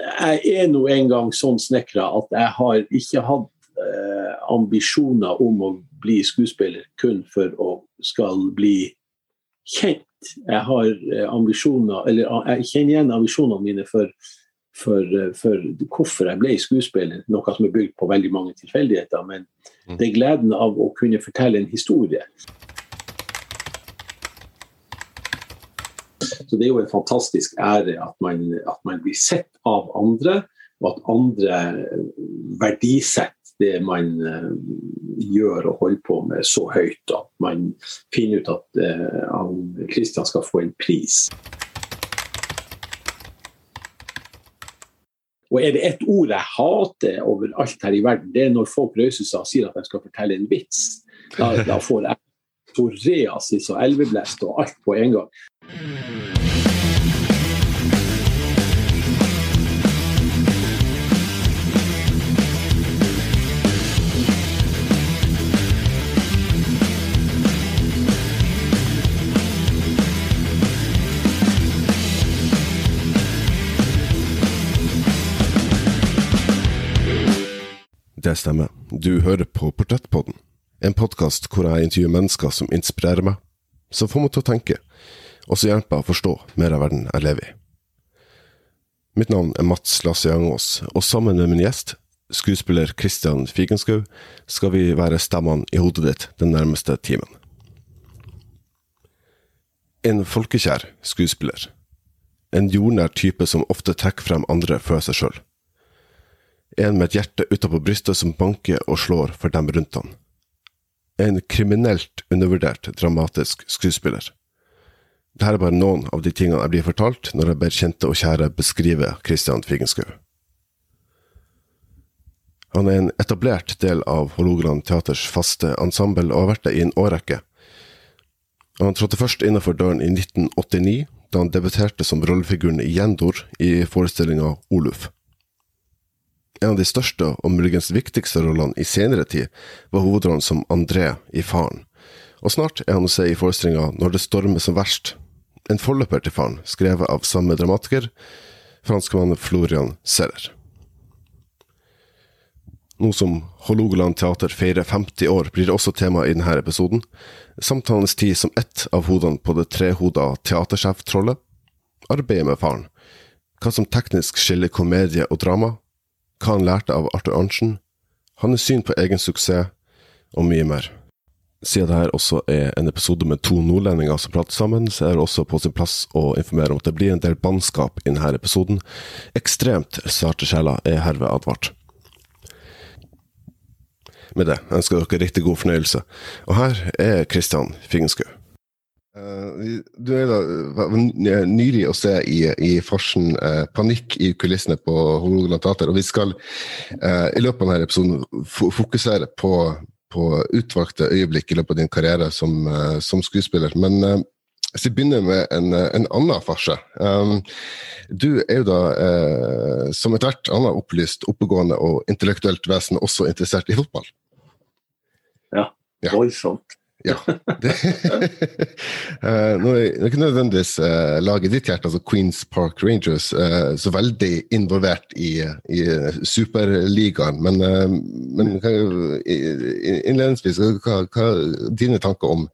jeg er nå engang sånn snekra at jeg har ikke hatt eh, ambisjoner om å bli skuespiller kun for å skal bli kjent. Jeg har eh, ambisjoner, eller jeg kjenner igjen ambisjonene mine for, for, eh, for, hvorfor jeg ble skuespiller, noe som er bygd på veldig mange tilfeldigheter. Men mm. det er gleden av å kunne fortelle en historie. Så Det er jo en fantastisk ære at man, at man blir sett av andre, og at andre verdisetter det man uh, gjør og holder på med så høyt at man finner ut at Kristian skal få en pris. Og er det ett ord jeg hater overalt her i verden, det er når folk røyser seg og sier at de skal fortelle en vits. Da, da får jeg psoriasis og elveblest og alt på en gang. Det stemmer. Du hører på Portrettpodden, en podkast hvor jeg intervjuer mennesker som inspirerer meg, som får meg til å tenke, og som hjelper meg å forstå mer av verden jeg lever i. Mitt navn er Mats Lasse Jangås, og sammen med min gjest, skuespiller Christian Figenschou, skal vi være stemmene i hodet ditt den nærmeste timen. En folkekjær skuespiller. En jordnær type som ofte trekker frem andre før seg sjøl en med et hjerte utapå brystet som banker og slår for dem rundt han. En kriminelt undervurdert dramatisk skuespiller. Dette er bare noen av de tingene jeg blir fortalt når jeg ber kjente og kjære beskrive Christian Figenschou. Han er en etablert del av Hålogaland Teaters faste ensemble og har vært det i en årrekke. Han trådte først innenfor døren i 1989, da han debuterte som rollefiguren i Jendor i forestillinga Oluf. En av de største og muligens viktigste rollene i senere tid var hovedrollen som André i Faren, og snart er han å se i forestillinga Når det stormer som verst, en forløper til Faren, skrevet av samme dramatiker, franskmannen Florian Serrer. Nå som Hålogaland teater feirer 50 år, blir det også tema i denne episoden. Samtalens tid som ett av hodene på det trehoda teatersjeftrollet. Arbeidet med faren. Hva som teknisk skiller komedie og drama hva han lærte av Arthur Arntzen, hans syn på egen suksess, og mye mer. Siden dette også er en episode med to nordlendinger som prater sammen, så er det også på sin plass å informere om at det blir en del bannskap i denne episoden. Ekstremt sarte sjeler er herved advart. Med det ønsker dere riktig god fornøyelse. Og her er Kristian Fingenskau. Uh, du er da nylig å se i, i farsen uh, 'Panikk i kulissene' på Hålogaland Teater. Og vi skal uh, i løpet av denne episoden fokusere på, på, utvalgte øyeblikk i løpet av din karriere som, som skuespiller. Men hvis vi begynner med en, en annen farse. Um, du er jo da, som ethvert annet opplyst, oppegående og intellektuelt vesen, også interessert i fotball. Ja, voldsomt. Ja. Det, uh, nå er ikke nødvendigvis uh, laget ditt hjerte, altså Queens Park Rangers, uh, så veldig involvert i, i Superligaen. Men, men innledningsvis, hva, hva er dine tanker om,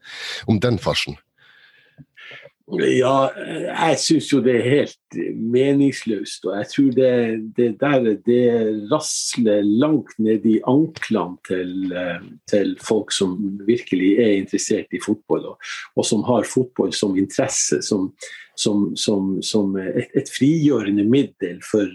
om den farsen? Ja, jeg syns jo det er helt meningsløst. Og jeg tror det, det der det rasler langt ned i anklene til, til, folk som virkelig er interessert i fotball, og, og som har fotball som interesse, som, som, som, som et, et, frigjørende middel for,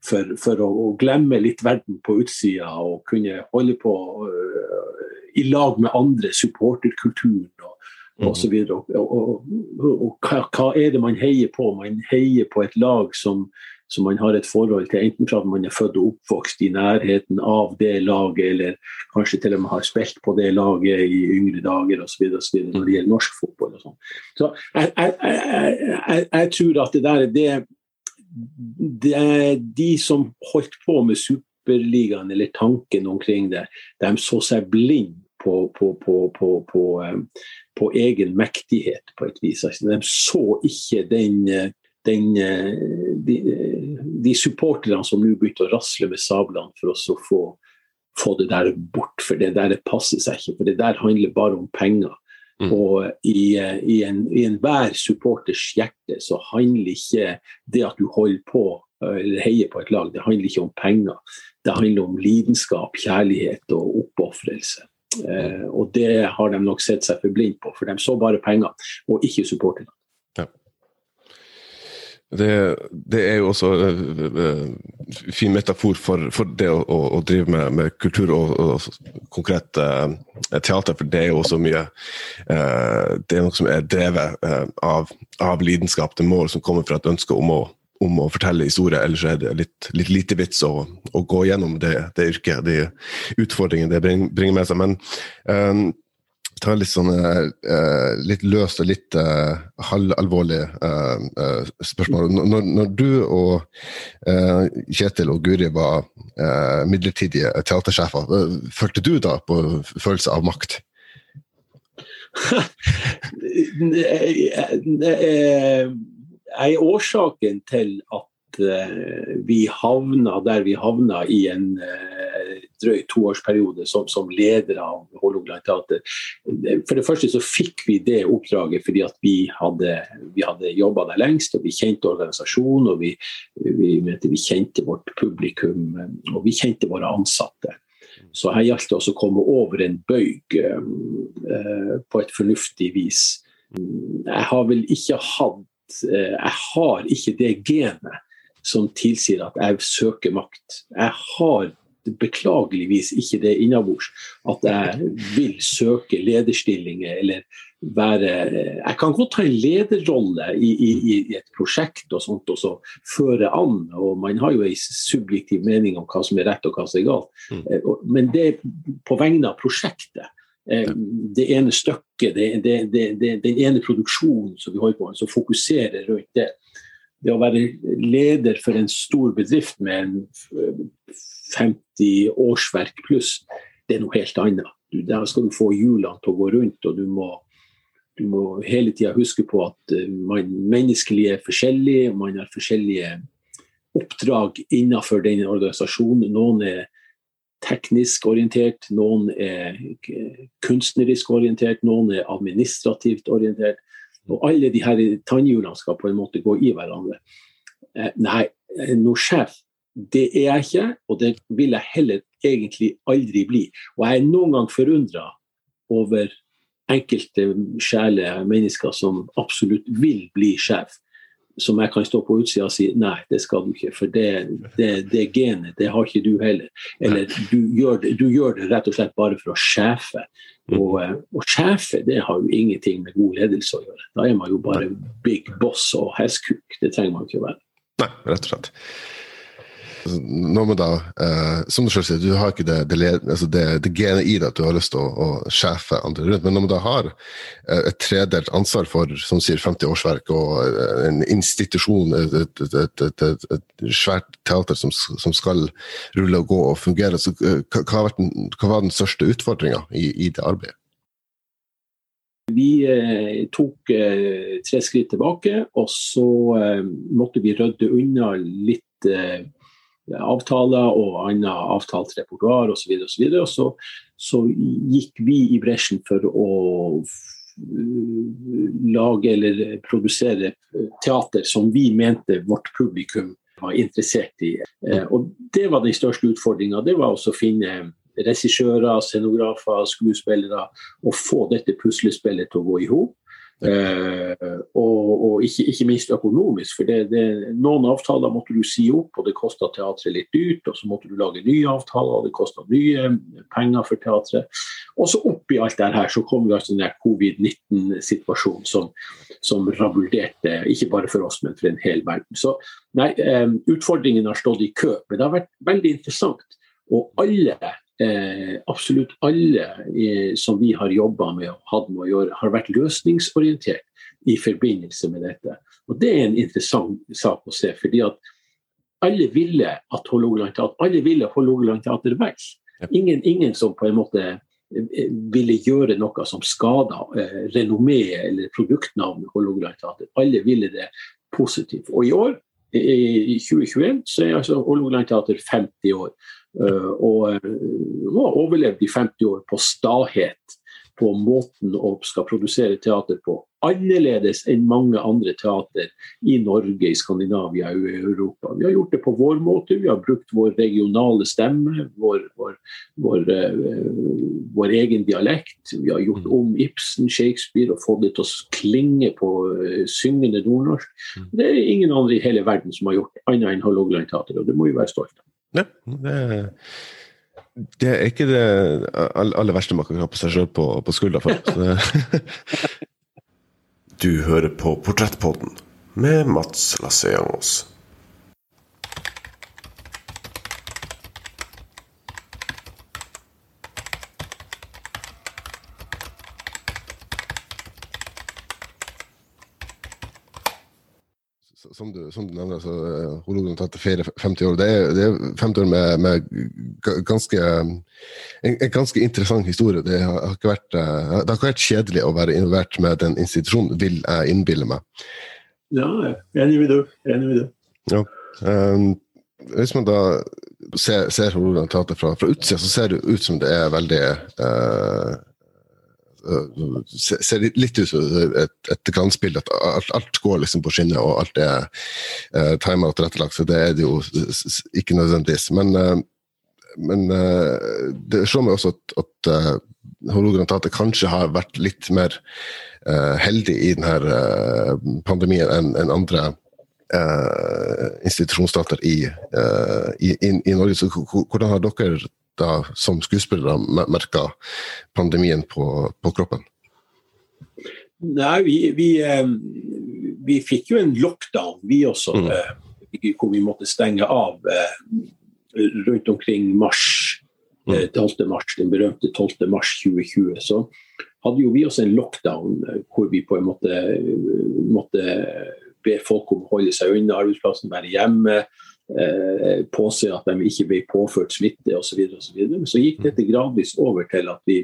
for, for å, å, glemme litt verden på utsida og kunne holde på uh, i lag med andre, supporterkulturen. og. Og, så og, og, og hva, hva, er det man heier på? Man heier på et lag som, som man har et forhold til, enten at man er født og oppvokst i nærheten av det laget, eller kanskje til og med har spilt på det laget i yngre dager osv. når det gjelder norsk fotball. og sånn. Så jeg, jeg, jeg, jeg, tror at det der det, det er de som holdt på med Superligaen, eller tanken omkring det, de så seg blind på, på, på, på, egen mektighet, på et vis. Altså, de så ikke den, den, de, de supporterne som nå begynte å rasle med sablene for å få, få det der bort, for det der passer seg ikke. For det der handler bare om penger. Mm. Og i, i, en, i enhver supporters hjerte så handler ikke det at du holder på eller heier på et lag, det handler ikke om penger. Det handler om lidenskap, kjærlighet og oppofrelse. Eh, og det har de nok sett seg for blind på, for de så bare penger, og ikke supporterne. Det, det, er jo også en uh, uh, fin metafor for, for det å, å, drive med, med kultur og, og konkret uh, teater, for det er jo også mye uh, Det er noe som er drevet uh, av, av, lidenskap. Det mål som kommer fra et ønske om å, om å fortelle historier, ellers er det litt, litt lite vits å, å, gå gjennom det, det yrket, de utfordringene det bringer med seg. Men um, ta litt sånn uh, litt løst og litt uh, halvalvorlig uh, spørsmål. Når, når, du og Kjetil og Guri var midlertidige teatersjefer, følte du da på følelse av makt? Er årsaken til at vi havna der vi havna i en drøy toårsperiode som, som leder av Hålogaland teater. For det første så fikk vi det oppdraget fordi at vi hadde, vi hadde jobba der lengst, og vi kjente organisasjonen, og vi, vi, vi, kjente vårt publikum, og vi kjente våre ansatte. Så her gjaldt det også å komme over en bøyg uh, på et fornuftig vis. Jeg har vel ikke hatt Jeg har ikke det genet som tilsier at jeg søker makt. Jeg har beklageligvis ikke det innabords. At jeg vil søke lederstillinger eller være Jeg kan godt ha en lederrolle i, i, i, et prosjekt og sånt, og så føre an. og Man har jo en subjektiv mening om hva som er rett og hva som er galt. Mm. Eh, men det er på vegne av prosjektet. Eh, det ene stykket, det, det, det, den ene produksjonen som vi holder på med, som fokuserer rundt det. Det å være leder for en stor bedrift med en 50 årsverk pluss, det er noe helt annet. Du, der skal du få hjulene til å gå rundt, og du må, du må hele tida huske på at uh, man menneskelig er forskjellig, og man har forskjellige oppdrag innenfor den organisasjonen. Noen er teknisk orientert, noen er kunstnerisk orientert, noen er administrativt orientert. Og alle de her tannhjulene skal på en måte gå i hverandre. Eh, nei, noe sjef det er jeg ikke, og det vil jeg heller egentlig aldri bli. Og jeg er noen gang forundra over enkelte sjæle mennesker som absolutt vil bli sjef. Som jeg kan stå på utsida og si nei, det skal du ikke, for det, det, det genet, det har ikke du heller. Eller du gjør, det, du gjør, det, rett og slett bare for å sjefe. Og, eh, og sjefe det har jo ingenting med god ledelse å gjøre. Da er man jo bare big boss og hestkuk. Det trenger man ikke å være. Nei, rett og slett. Når man da, eh, som du selv sier, du har ikke det, det, altså det, det genet i deg at du har lyst til å, å sjefe andre rundt, men når man da har eh, et tredelt ansvar for som sier 50 årsverk og eh, en institusjon, et, et, et, et svært teater som, som, skal rulle og gå og fungere, så hva, hva, den, hva var den største utfordringa i, i, det arbeidet? Vi eh, tok eh, tre skritt tilbake, og så eh, måtte vi rydde unna litt eh, avtaler og annet avtalt repertoar osv. Og, så videre, og, så, så gikk vi i bresjen for å lage eller produsere teater som vi mente vårt publikum var interessert i. Eh, og Det var den største utfordringa. Det var også å finne regissører, scenografer, skuespillere og få dette puslespillet til å gå i hop. Uh, og, og ikke, ikke, minst økonomisk, for det, det, noen avtaler måtte du si opp, og det kosta teatret litt dyrt. Og så måtte du lage nye avtaler, og det kosta nye penger for teatret. Og så oppi alt det her så kom vi altså den covid-19-situasjonen som, som rabulderte, ikke bare for oss, men for en hel verden. Så nei, um, utfordringen har stått i kø, men det har vært veldig interessant. Og alle eh, absolutt alle eh, som vi har jobba med og hatt med å gjøre, har vært løsningsorientert i forbindelse med dette. Og Det er en interessant sak å se. fordi at alle ville at Hålogaland alle ville Hålogaland Teater vekk. Ingen, ingen, som på en måte eh, ville gjøre noe som skada eh, renommeet eller produktnavnet Hålogaland Teater. Alle ville det positivt. Og i år, i 2021, så er altså Hålogaland Teater 50 år. Og har overlevd i 50 år på stahet på måten å skal produsere teater på. Annerledes enn mange andre teater i Norge, i Skandinavia og i Europa. Vi har gjort det på vår måte. Vi har brukt vår regionale stemme, vår, vår, vår, uh, vår egen dialekt. Vi har gjort om Ibsen, Shakespeare og fått det til å klinge på syngende nordnorsk. Mm. Det er ingen andre i hele verden som har gjort annet enn Hålogaland Teater, og det må vi være stolte av. Ja, det det er ikke det aller verste man kan ha på seg sjøl på, på skuldra for. du hører på Portrettpodden med Mats Lasseangos. Som du, som du nevner, altså, Hålogaland tatt ferie 50 år. Det er, det er 50 år med, med ganske, en, en, ganske interessant historie. Det har, ikke vært, eh, det har ikke vært kjedelig å være involvert med den institusjonen, vil jeg innbille meg. Ja, enig med du. Enig med du. Ja. Um, hvis man da ser, ser Hålogaland teater fra, fra utsida, så ser det ut som det er veldig uh, ser litt ut som et, et glansbilde. At alt, alt, går liksom på skinner, og alt er uh, timet og tilrettelagt. Så det er det jo ikke nødvendigvis. Men, uh, men uh, det slår meg også at, at uh, Hålogaland kanskje har vært litt mer uh, heldig i denne pandemien enn en andre institusjonsstater i, i, i, i Norge. Så hvordan har dere da som skuespillere merka pandemien på, på, kroppen? Nei, vi, vi, eh, vi, fikk jo en lockdown, vi også. Mm. Eh, hvor vi måtte stenge av eh, rundt omkring mars. 12. Mm. mars, den berømte 12. mars 2020. Så hadde jo vi også en lockdown hvor vi på en måte måtte be folk om å holde seg unna arbeidsplassen, være hjemme eh, påse at de ikke ble påført smitte osv. Så, så, videre. så gikk dette gradvis over til at vi,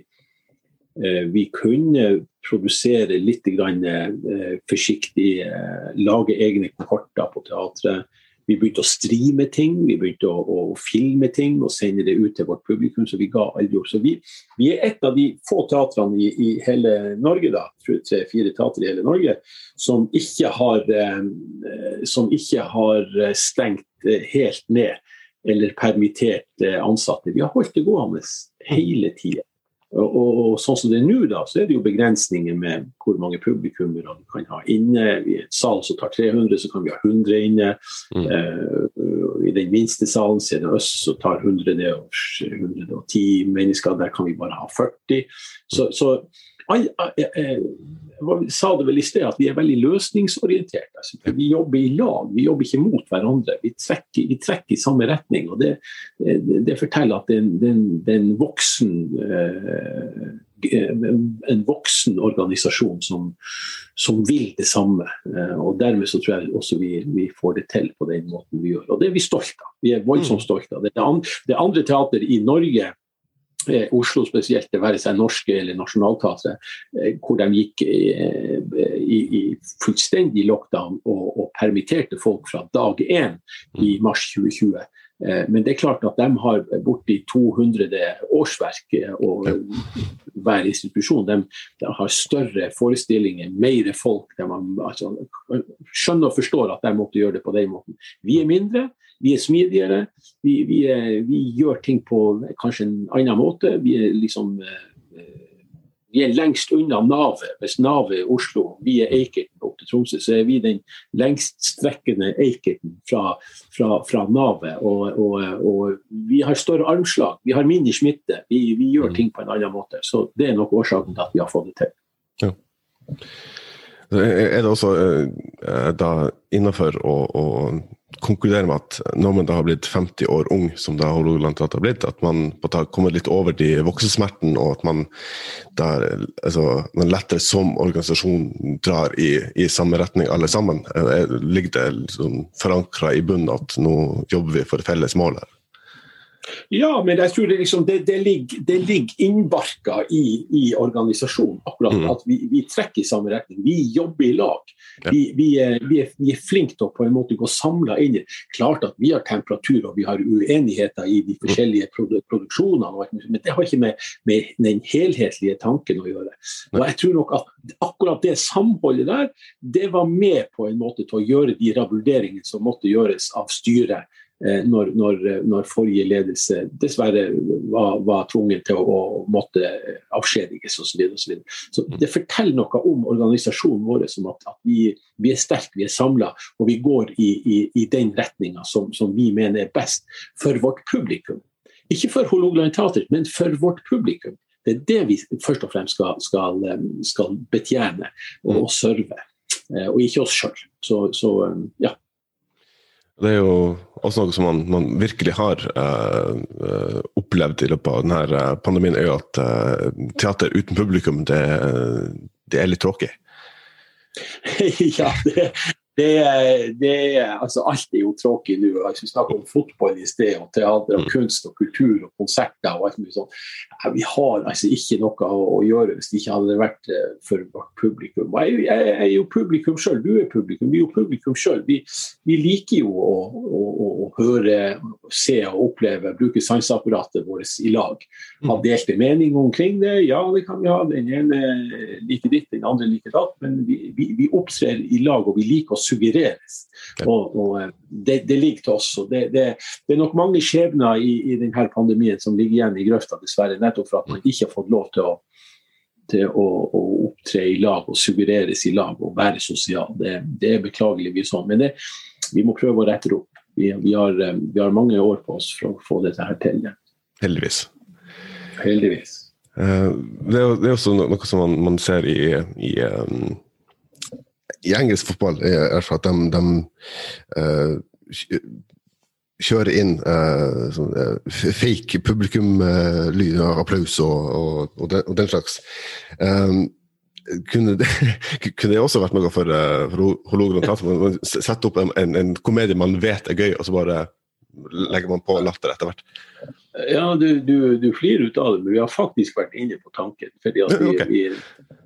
eh, vi kunne produsere litt grann, eh, forsiktig, eh, lage egne kohorter på teatret. Vi begynte å streame ting, vi begynte å, å, filme ting og sende det ut til vårt publikum. Så vi ga aldri opp. Så vi, vi er et av de få teatrene i, i hele Norge, da, tre-fire teatre i hele Norge, som ikke har, eh, som ikke har stengt eh, helt ned eller permittert eh, ansatte. Vi har holdt det gående hele tida. Og, sånn som det er nå, da, så er det jo begrensninger med hvor mange publikummere du kan ha inne. I et sal som tar 300, så kan vi ha 100 inne. Mm. Uh, I den minste salen så det oss så tar 100, det og 110 mennesker. Der kan vi bare ha 40. Så, så jeg sa det vel i sted at vi er veldig løsningsorientert. Altså, vi jobber i lag, vi jobber ikke mot hverandre. Vi trekker, vi trekker i samme retning. og Det, det forteller at det er en voksen eh, en voksen organisasjon som, som, vil det samme. Eh, og Dermed så tror jeg også vi, vi, får det til på den måten vi gjør. Og det er vi stolte av. Vi er voldsomt mm. stolte av. Det, det andre teater i Norge Eh, Oslo spesielt, det være seg norske eller Nationaltheatret, eh, hvor de gikk eh, i, i fullstendig lockdown og, og, permitterte folk fra dag én i mm. mars 2020. Men det er klart at de har borti 200 årsverk, og hver institusjon de, de har større forestillinger, mer folk. De har, altså, skjønner og forstår at de måtte gjøre det på den måten. Vi er mindre, vi er smidigere. Vi, vi, er, vi, gjør ting på kanskje en annen måte. Vi er liksom eh, vi er lengst unna navet. Hvis navet er Oslo, vi er Eikerten opp til Tromsø, så er vi den lengststrekkende Eikerten fra, fra, fra navet. Og, og, og, vi har større armslag, vi har mindre smitte. Vi, vi, gjør mm. ting på en annen måte. Så det er nok årsaken til at vi har fått det til. Ja. Er det også eh, da innenfor å, å konkludere med at når man da har blitt 50 år ung, som da Hålogaland har blitt, at man har kommet litt over de voksesmerten, og at man, der, altså, man lettere som organisasjon drar i, i samme retning alle sammen? Ligger det liksom forankra i bunnen at nå jobber vi for felles mål her? Ja, men jeg tror det, liksom, det, det ligger, det ligger innbarka i, i, organisasjonen. akkurat mm. At vi, vi, trekker i samme retning. Vi jobber i lag. Ja. Vi, vi, er, vi, er, vi, er, flinke til å på en måte gå samla inn i Klart at vi har temperatur og vi har uenigheter i de forskjellige produ produksjonene, men det har ikke med, med, den helhetlige tanken å gjøre. Og jeg tror nok at akkurat det samholdet der, det var med på en måte til å gjøre de revurderingene som måtte gjøres av styret når, når, når, forrige ledelse dessverre var, var tvunget til å, å måtte avskjediges osv. Så, og så, så det forteller noe om organisasjonen vår, som at, at vi, vi, er sterke, vi er samla og vi går i, i, i den retninga som, som, vi mener er best for vårt publikum. Ikke for Hålogaland Teater, men for vårt publikum. Det er det vi først og fremst skal, skal, skal betjene og, og serve, eh, og ikke oss sjøl. Så, så ja. Det er jo også noe som man, man virkelig har uh, opplevd i løpet av denne eh, pandemien, er jo at uh, teater uten publikum, det, det er litt tråkig. ja, det, det, det, altså alt er jo tråkig nå. Altså, vi snakker om fotball i sted, og teater, og mm. kunst og kultur og konserter. og alt mye sånt. Vi har altså ikke noe å, å, gjøre hvis det ikke hadde vært uh, for vårt publikum. Jeg, jeg, jeg, er jo publikum sjøl, du er publikum, vi er jo publikum sjøl. Vi, vi, liker jo å, å, å, høre, se og oppleve, bruke sanseapparatet vårt i lag. Ha mm. delte mening omkring det, ja det kan vi ha. Den ene liker ditt, den andre liker datt. Men vi, vi, vi opptrer i lag, og vi liker oss suggereres. Og, og eh, det, det, ligger til oss. Det, det, det, er nok mange skjebner i, i denne pandemien som ligger igjen i grøfta, dessverre. Nettopp for at man ikke har fått lov til å, til å, å opptre i lag og suggereres i lag og være sosial. Det, er beklageligvis sånn. Men vi må prøve å rette det opp. Vi, vi, har, eh, vi, har, mange år på oss for å få dette her til. Heldigvis. Heldigvis. Uh, det, er, det er også noe som man, man ser i, i um i engelsk fotball er at de, de uh, kjører inn uh, sånn, uh, fake publikumlyd uh, applaus og, og, og, den, slags. Um, kunne, det, kunne det også vært noe for, for Hålogaland? Sette opp en, en, en, komedie man vet er gøy, og så bare legger man på latter etter hvert? Ja, du, du, du flirer ut av det, men vi har faktisk vært inne på tanken. fordi at vi, okay. vi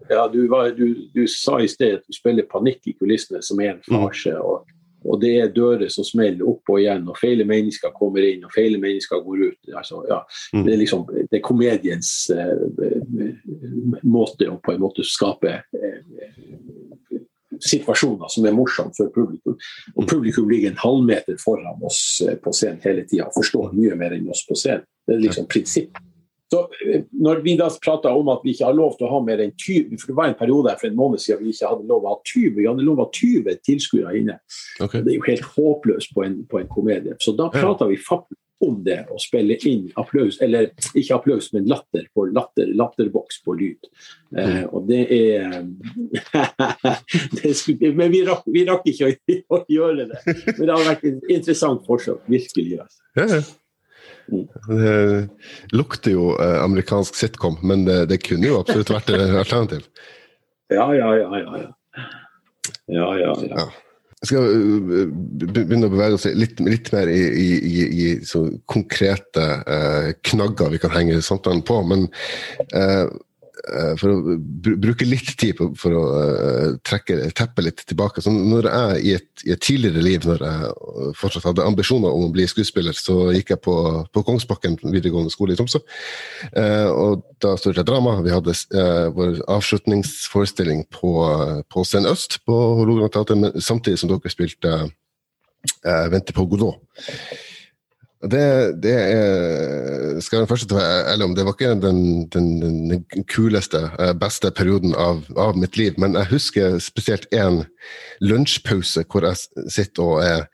ja, du, var, du, du, sa i sted at du spiller panikk i kulissene som er en mm. farse. Og, og, det er dører som smeller opp og igjen, og feile mennesker kommer inn, og feile mennesker går ut. Altså, ja, mm. det, er liksom, det er komediens uh, måte å på en måte skape uh, situasjoner som er morsomme for publikum. Og publikum ligger en halvmeter foran oss på scenen hele tida og forstår mye mer enn oss på scenen. Det er liksom prinsippet. Så eh, når vi da prata om at vi ikke har lov til å ha mer enn 20 For det var en periode her for en måned siden vi ikke hadde lov å ha 20 vi hadde lov å ha 20 tilskuere inne. Okay. Det er jo helt håpløst på en, på en komedie. Så da prata vi faktisk om det å spille inn applaus, eller ikke applaus, men latter på latter, latterboks på lyd. Eh, mm. og det er det skulle, Men vi rakk, vi rakk ikke å, å, gjøre det. Men det har vært et interessant forsøk, virkelig. Altså. Ja, ja. Det lukter jo eh, amerikansk sitcom, men det, det, kunne jo absolutt vært et alternativ. Ja, ja, ja. ja, ja. ja, ja, ja. Jeg skal eh, begynne å bevege oss litt, litt mer i, i, i, i konkrete eh, knagger vi kan henge samtalen på. Men eh, for å bruke litt tid på, for å uh, trekke teppet litt tilbake. Så når jeg i et, i et, tidligere liv, når jeg fortsatt hadde ambisjoner om å bli skuespiller, så gikk jeg på, på Kongsbakken videregående skole i Tromsø. Uh, og da studerte jeg drama. Vi hadde vår avslutningsforestilling på, på Scenen Øst på Hålogaland Teater, samtidig som dere spilte Vente på Godot. Det, det er, skal jeg første å om, det var ikke den, den, den kuleste, eh, beste perioden av, av, mitt liv. Men jeg husker spesielt én lunsjpause hvor jeg sitter og er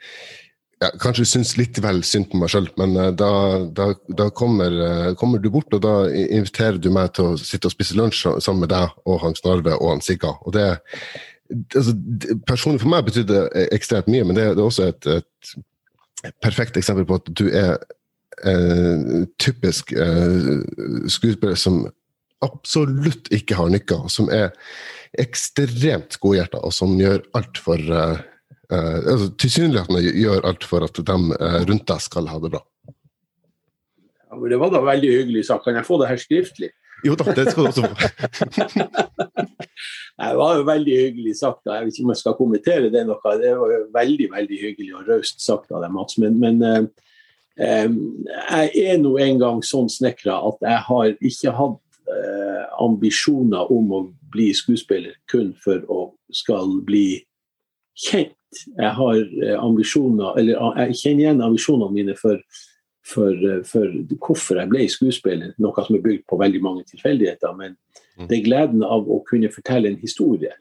ja, kanskje syns litt vel synd på meg sjøl, men uh, da, da, da kommer, uh, kommer, du bort, og da inviterer du meg til å sitte og spise lunsj sammen med deg og Hans Narve og han Sigga. Og det, altså, Personlig for meg betydde ekstremt mye, men det, det er også et, et perfekt eksempel på at du er eh, typisk eh, skuespiller som absolutt ikke har nykker, som er ekstremt godhjerta, og som gjør alt for eh, eh, altså, Tilsynelatende gjør alt for at de eh, rundt deg skal ha det bra. det var da veldig hyggelig sagt. Kan jeg få det her skriftlig? Jo da, det skal du også få. det var jo veldig hyggelig sagt. Jeg vet ikke om jeg skal kommentere det noe. Det var jo veldig veldig hyggelig og raust sagt av deg, Mats. Men, men eh, eh, jeg er nå en gang sånn snekra at jeg har ikke hatt eh, ambisjoner om å bli skuespiller kun for å skal bli kjent. Jeg har eh, ambisjoner, eller jeg kjenner igjen ambisjonene mine for for, eh, for, hvorfor jeg ble skuespiller, noe som er bygd på veldig mange tilfeldigheter. Men mm. det er gleden av å kunne fortelle en historie.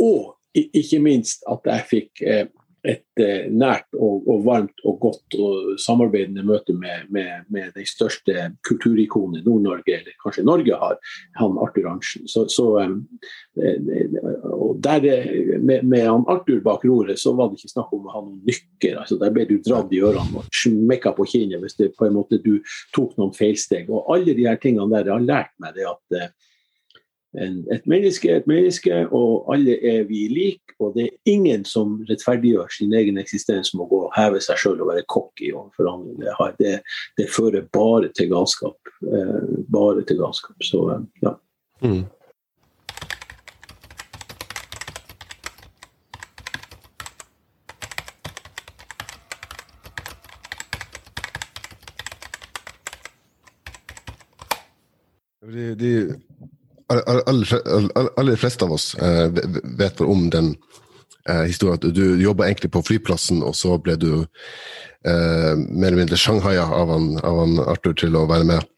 Og ikke minst at jeg fikk eh, et eh, nært og, og, varmt og godt og samarbeidende møte med, med, med de største kulturikonet Nord-Norge, eller kanskje Norge har, han Arthur Arntzen. Så, så eh, og der, med, med, han Arthur bak roret så var det ikke snakk om å ha noen nykker. altså Der ble du dratt i ørene og smekka på kinnet hvis det på en måte du tok noen feilsteg. Og alle de her tingene der har lært meg det at eh, et menneske er et menneske, og alle er vi like. Og det er ingen som rettferdiggjør sin egen eksistens med å gå og heve seg sjøl og være cocky overfor andre. Det, det, fører bare til galskap. Eh, bare til galskap. Så eh, ja. Mm. De, de aller fleste av oss eh, vet om den eh, historien at du jobba egentlig på flyplassen, og så ble du eh, mer eller mindre shanghaia av, av han Arthur til å være med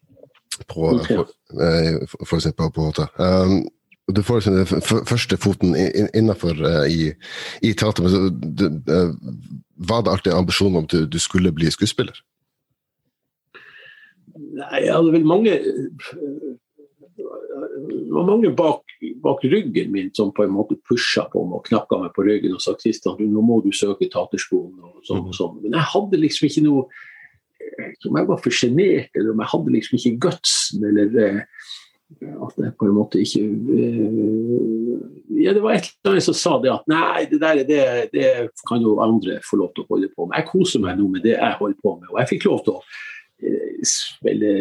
på okay. for, for eksempel på HT. Um, du får liksom den første foten innafor i, i teater. Men du, uh, var det alltid ambisjonen om at du, du skulle bli skuespiller? Nei, jeg hadde vel mange det var mange bak, bak, ryggen min som på en måte pusha på meg og knakka meg på ryggen og sa Kristian, nå må du søke taterskolen og sånn og sånn. Men jeg hadde liksom ikke noe Om jeg var for sjenert, eller om jeg hadde liksom ikke gutsen, eller eh, at jeg på en måte ikke eh, Ja, det var et eller annet som sa det at nei, det der det, det kan jo andre få lov til å holde på med. Jeg koser meg nå med det jeg holder på med, og jeg fikk lov til å eh, spille,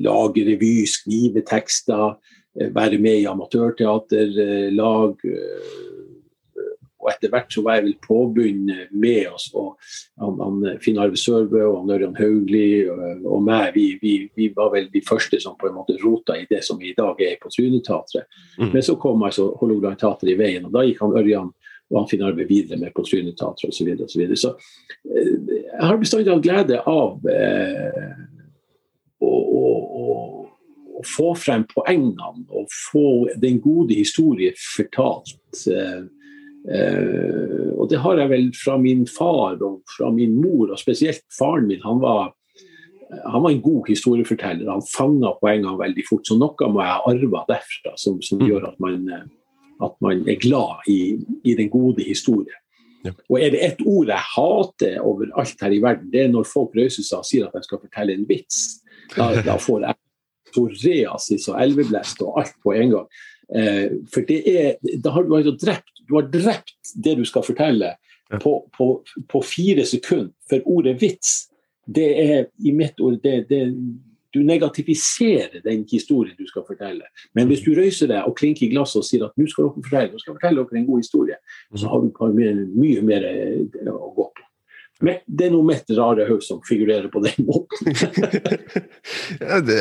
lage revy, skrive tekster. Eh, være med i amatørteaterlag. Eh, og etter hvert så var jeg vel påbegynt med oss. og han, han Finn Arve Sørbø og Ørjan Haugli og, og meg, vi, vi, vi, var vel de første som på en måte rota i det som i dag er på Tryneteatret. Mm. Men så kom altså Hålogaland Teater i veien, og da gikk han Ørjan og han Finn Arve videre med på Tryneteatret osv. Så, videre, og så, videre. så eh, jeg har bestandig hatt glede av eh, å, å, å å få frem poengene og få den gode historie fortalt. Eh, eh, og det har jeg vel fra min far og fra min mor, og spesielt faren min. Han var, han var en god historieforteller. Han fanga poengene veldig fort. Så noe må jeg ha arva derfra, som, som, mm. gjør at man, at man er glad i, i den gode historien. Ja. Og er det ett ord jeg hater overalt her i verden, det er når folk røyser seg og sier at de skal fortelle en vits. Da, da får jeg psoriasis og elveblest og alt på en gang. Eh, for det er, da har du altså drept, du har drept det du skal fortelle på, på, på fire sekunder. For ordet vits, det er i mitt ord det, det, Du negativiserer den historien du skal fortelle. Men hvis du røyser deg og klinker i glasset og sier at nå skal dere fortelle, nå skal fortelle dere en god historie, så har du mye, mye mer eh, å gå på. Det er noe mitt rare hode som figurerer på den måten. det,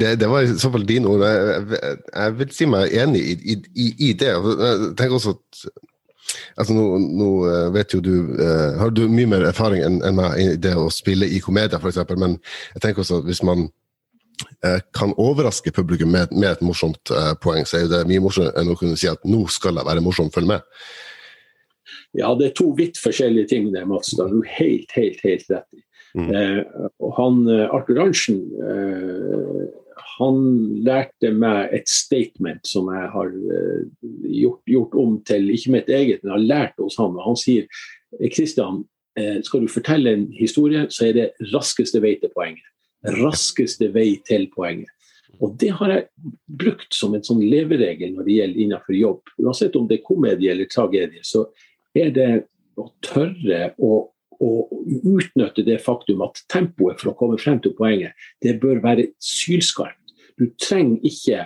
det, det, var i så fall dine ord. Jeg, jeg, vil si meg enig i, i, i det. Jeg tenker også at altså nå, nå, eh, vet jo du uh, Har du mye mer erfaring enn en meg i det å spille i komedier, f.eks., men jeg tenker også at hvis man uh, kan overraske publikum med, med et morsomt poeng, så er det mye morsommere enn å kunne si at nå skal jeg være morsom, følg med. Ja, det er to vidt forskjellige ting det, Mats. Det har du helt, helt, helt rett i. Mm. Eh, og han, eh, Arthur Arntzen eh, han lærte meg et statement som jeg har eh, gjort, gjort, om til ikke mitt eget, men har lært hos ham. Han sier Kristian, eh, skal du fortelle en historie, så er det raskeste vei til poenget. Raskeste vei til poenget. Og Det har jeg brukt som en sånn leveregel når det gjelder innenfor jobb. Uansett om det er komedie eller tragedie, så er det å tørre å å utnytte det faktum at tempoet for å komme frem til poenget, det bør være sylskarpt. Du trenger ikke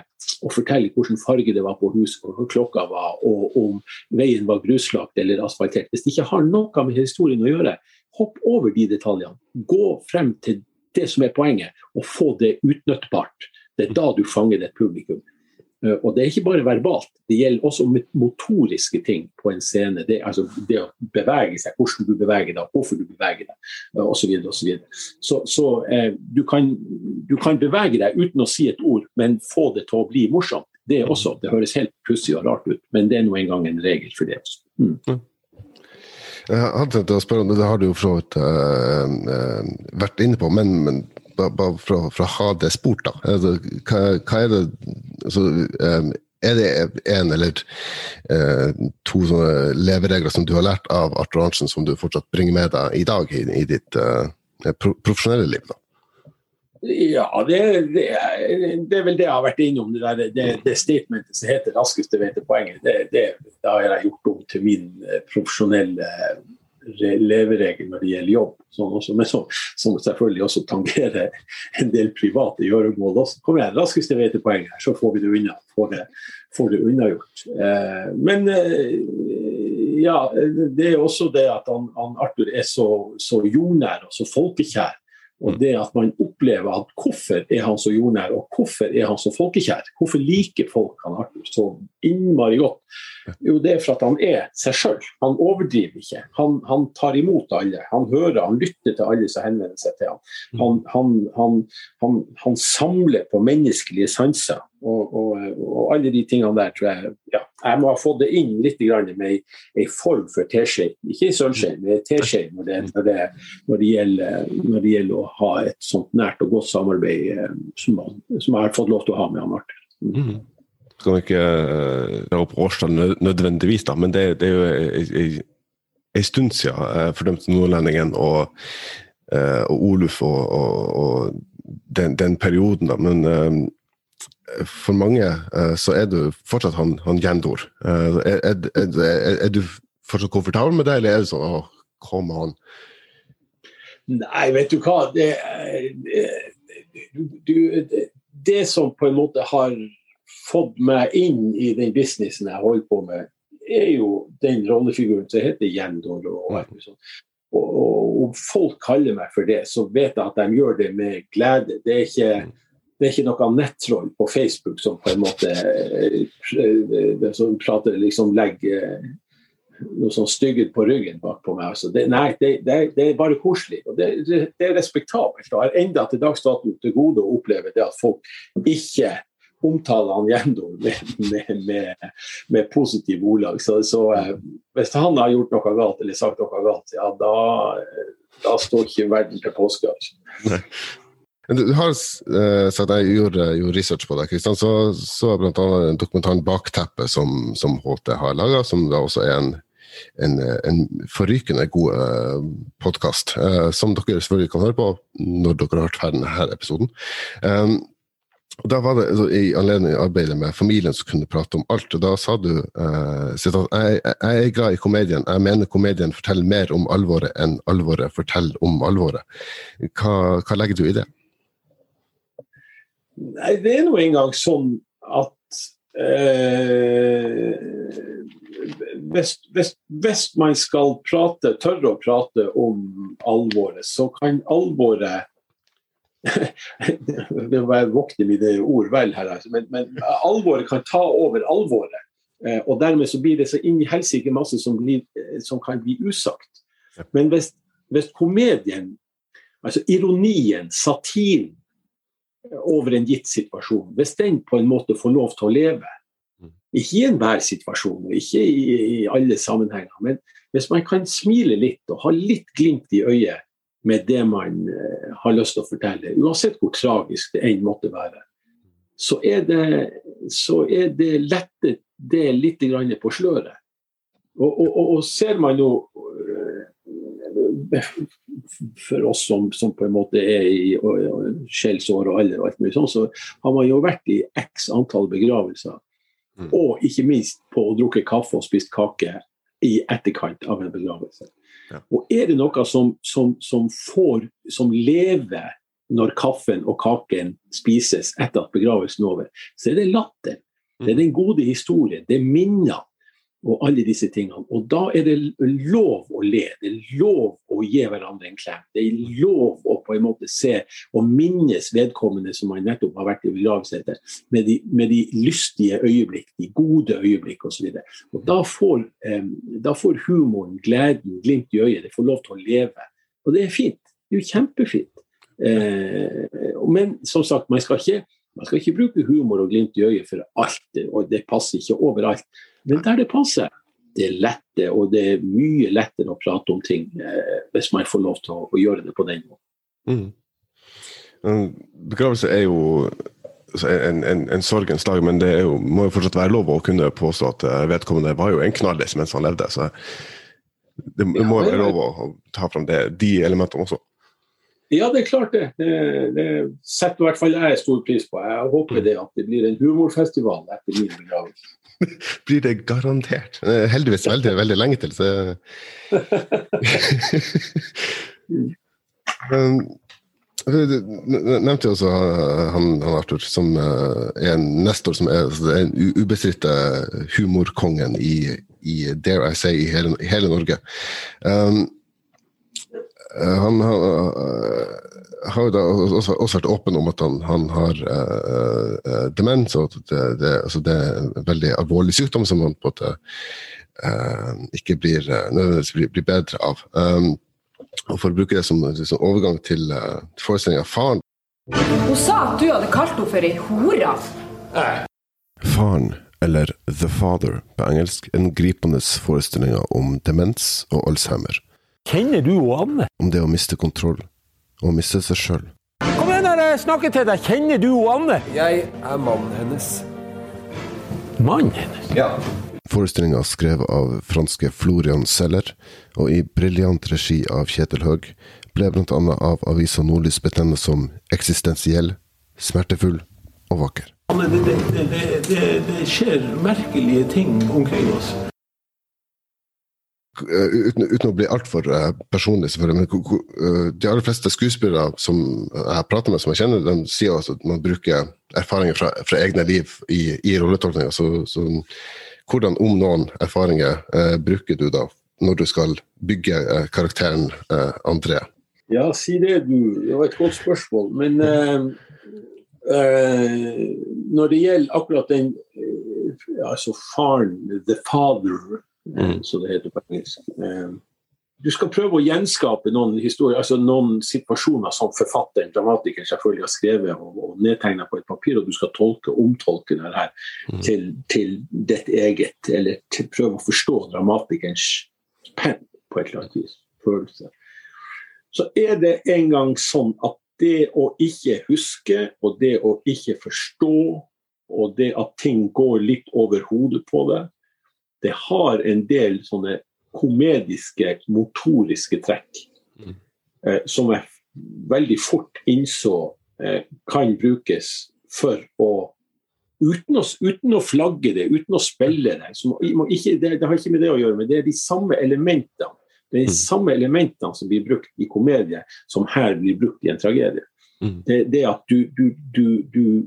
å fortelle hvilken farge det var på huset, hvor klokka var, og om veien var gruslagt eller asfaltert. Hvis det ikke har noe med historien å gjøre, hopp over de detaljene. Gå frem til det som er poenget, og få det utnyttbart. Det er da du fanger et publikum. Eh, og det er ikke bare verbalt, det gjelder også motoriske ting på en scene. Det, altså det å bevege seg, hvordan du beveger deg, hvorfor du beveger deg osv. Så, så, videre. så, så eh, du, kan, du kan bevege deg uten å si et ord, men få det til å bli morsomt. Det er også, det høres helt pussig og rart ut, men det er nå engang en regel for det også. Mm. Jeg hadde tenkt å spørre om det, det har du jo for så vidt uh, vært inne på, men, men bare for, for, å ha det spurt, da. Altså, hva, hva, er det altså, Er det en eller eh, to sånne leveregler som du har lært av Arthur Arntzen, som du fortsatt bringer med deg i dag i, i ditt uh, profesjonelle liv? da? Ja, det, det, det, er vel det jeg har vært innom. Det, der, det, det statementet som heter 'raskeste vei til poenget'. Det, det, har jeg gjort om til min profesjonelle leveregel når det gjelder jobb, sånn også, men som, som, selvfølgelig også tangerer en del private gjøremål. Kom igjen, raskeste vei til poenget her, så får vi det unna. Får det, får det unnagjort. Eh, men eh, ja, det er også det at han, han Arthur er så, så jordnær og så folkekjær og det at man opplever at hvorfor er han så jordnær, og hvorfor er han så folkekjær? Hvorfor liker folk han Arthur så innmari godt? Jo, det er for at han er seg sjøl. Han overdriver ikke. Han, han, tar imot alle. Han hører, han lytter til alle som henvender seg til ham. Han, han, samler på menneskelige sanser. Og, og, og, alle de tingene der tror jeg ja, Jeg må ha fått det inn litt med ei form for teskje. Ikke ei sølvskje, men teskje når, når, når, når det gjelder å ha et sånt nært og godt samarbeid eh, som, som jeg har fått lov til å ha med han Martin. Mm. Skal ikke eh, dra opp årstall nødvendigvis, da, men det, det er jo en stund siden for dem som nordlendingen og, og Oluf og, og, og den, den, perioden. da, men for mange så er du fortsatt han, han Jendor. Uh, er, er, er, er, du fortsatt komfortabel med det, eller er det sånn å, kom an? Nei, vet du hva. Det, du, det, det, som på en måte har fått meg inn i den businessen jeg holder på med, er jo den rollefiguren som heter Jendor. Og, og, og, og, folk kaller meg for det, så vet jeg at de gjør det med glede. Det er ikke det er ikke noe nettroll på Facebook som på en måte eh, som prater liksom legger noe sånn stygghet på ryggen bak på meg. Altså det, nei, det, det, det, er bare koselig. og Det, er respektabelt. Og har enda til dags dato til gode å oppleve det at folk ikke omtaler han Gjendor med, med, med, med positiv ordlag. Så, så eh, hvis han har gjort noe galt eller sagt noe galt, ja, da, da står ikke verden til påske. Du har uh, sagt jeg gjorde, gjorde, research på deg, Kristian. Så, så bl.a. dokumentaren 'Bakteppet' som, som HT har laga, som da også er en, en, en forrykende god uh, eh, podkast. Uh, eh, som dere selvfølgelig kan høre på når dere har hørt ferdig denne episoden. Um, og da var det altså, I anledning arbeidet med familien som kunne prate om alt. og Da sa du uh, jeg, jeg er glad i komedien. Jeg mener komedien forteller mer om alvoret enn alvoret forteller om alvoret. Hva, hva legger du i det? Nei, det er nå engang sånn at eh, hvis, hvis, hvis, man skal prate, tørre å prate om alvoret, så kan alvoret Det må være vokte mine ord vel her, altså, men, men, alvoret kan ta over alvoret. Eh, og dermed så blir det så inn i helsike masse som, blir, som, kan bli usagt. Men hvis, hvis komedien, altså ironien, satiren, over en gitt situasjon, hvis den på en måte får lov til å leve, mm. ikke i enhver situasjon og ikke i, i, alle sammenhenger, men hvis man kan smile litt og ha litt glimt i øyet med det man uh, har lyst til å fortelle, uansett hvor tragisk det enn måtte være, så er det, så er det lettet det litt på sløret. Og, og, og, og ser man jo for oss som, som, på en måte er i skjellsår og alder og alt mulig sånn, så har man jo vært i x antall begravelser. Mm. Og ikke minst på å drukke kaffe og spist kake i etterkant av en begravelse. Ja. Og er det noe som, som, som, får, som lever når kaffen og kaken spises etter at begravelsen er over, så er det latter. Det er den gode historien. Det er minner og alle disse tingene. Og da er det lov å le. Det er lov å gi hverandre en klem. Det er lov å på en måte se og minnes vedkommende som man nettopp har vært i begravelse etter, med, med, de lystige øyeblikk, de gode øyeblikk osv. Da, får, da får humoren, gleden, glimt i øyet, det får lov til å leve. Og det er fint. Det er jo kjempefint. Eh, men som sagt, man skal ikke man skal ikke bruke humor og glimt i øyet for alt, og det passer ikke overalt. Men der det passer, det er lette, og det er mye lettere å prate om ting eh, hvis man får lov til å, å gjøre det på den måten. Mm. Begravelse er jo altså, en, en, en, sorgens dag, men det jo, må jo fortsatt være lov å kunne påstå at eh, vedkommende var jo en knallis mens han levde. så det, det må jo være lov å ta fram det, de elementene også. Ja, det er klart det. Det, det setter i hvert fall jeg stor pris på. Jeg håper det at det blir en humorfestival etter min begravelse. blir det garantert. Heldigvis veldig, veldig lenge til, så Du nevnte jo også han, han Arthur, som eh, er en nestor som er, altså, er en ubestridte humorkongen i, i, dare I say, i hele, hele Norge. Um, Eh, han har, jo da også, også, vært åpen om at han, han har uh, demens, og at det, det, altså det, er en veldig alvorlig sykdom som han på en måte uh, ikke blir, nødvendigvis blir, blir, bedre av. Um, og For å bruke det som, som overgang til uh, forestillinga Faren Hun sa at du hadde kalt henne for ei hore. Faren, eller The Father på engelsk, en gripende forestilling om demens og Alzheimer. Kjenner du og Anne? Om det å miste kontroll, og miste seg sjøl. Kom igjen, jeg snakker til deg. Kjenner du og Anne? Jeg er mannen hennes. Mannen hennes? Ja. Forestillinga skrevet av franske Florian Seller, og i briljant regi av Kjetil Høeg, ble bl.a. av avisa Nordlys betegna som eksistensiell, smertefull og vakker. Det, det, det, det skjer merkelige ting omkring oss. Eh, uten, uten, å bli altfor uh, personlig, selvfølgelig, men uh, de aller fleste skuespillere som jeg prater med, som jeg kjenner, de sier også at man bruker erfaringer fra, fra egne liv i, i rolletolkninga. Så, så, hvordan, om noen erfaringer, uh, bruker du da når du skal bygge karakteren André? Ja, si det, du. Det var et godt spørsmål. Men når det gjelder akkurat den altså faren, the father mm. som det heter på engelsk. Eh, du skal prøve å gjenskape noen historier, altså noen situasjoner som forfatteren, dramatikeren, selvfølgelig har skrevet og, og nedtegna på et papir, og du skal tolke og omtolke det her mm. til, til ditt eget, eller til, prøve å forstå dramatikerens penn på et eller annet vis. Følelse. Så er det en gang sånn at det å ikke huske, og det å ikke forstå, og det at ting går litt over hodet på det, det har en del sånne komediske, motoriske trekk mm. eh, som jeg veldig fort innså eh, kan brukes for å uten, å uten å, flagge det, uten å spille det, ikke, det, det har ikke med det å gjøre, men det er de samme elementene det er de mm. samme elementene som blir brukt i komedie, som her blir brukt i en tragedie. Mm. Det, det, at du, du, du, du,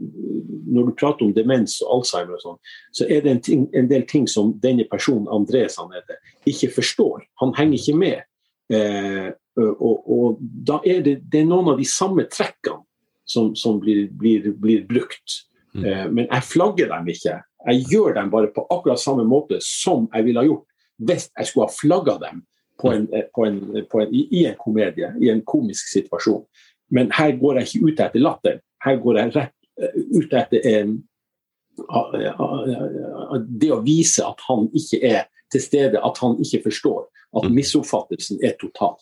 Når du prater om demens og Alzheimer, og sånn, så er det en, ting, en, del ting som denne personen, André, han heter, ikke forstår. Han henger ikke med. Eh, og, og, da er det, det er noen av de samme trekkene som, som blir, blir, blir, brukt. Mm. Eh, men jeg flagger dem ikke. Jeg gjør dem bare på akkurat samme måte som jeg ville ha gjort hvis jeg skulle ha flagga dem på en, på en, på en, i, i en komedie, i en komisk situasjon. Men her går jeg ikke ut etter latter. Her går jeg rett eh, ut etter en, det å vise at han ikke er til stede, at han ikke forstår. At mm. misoppfattelsen er total.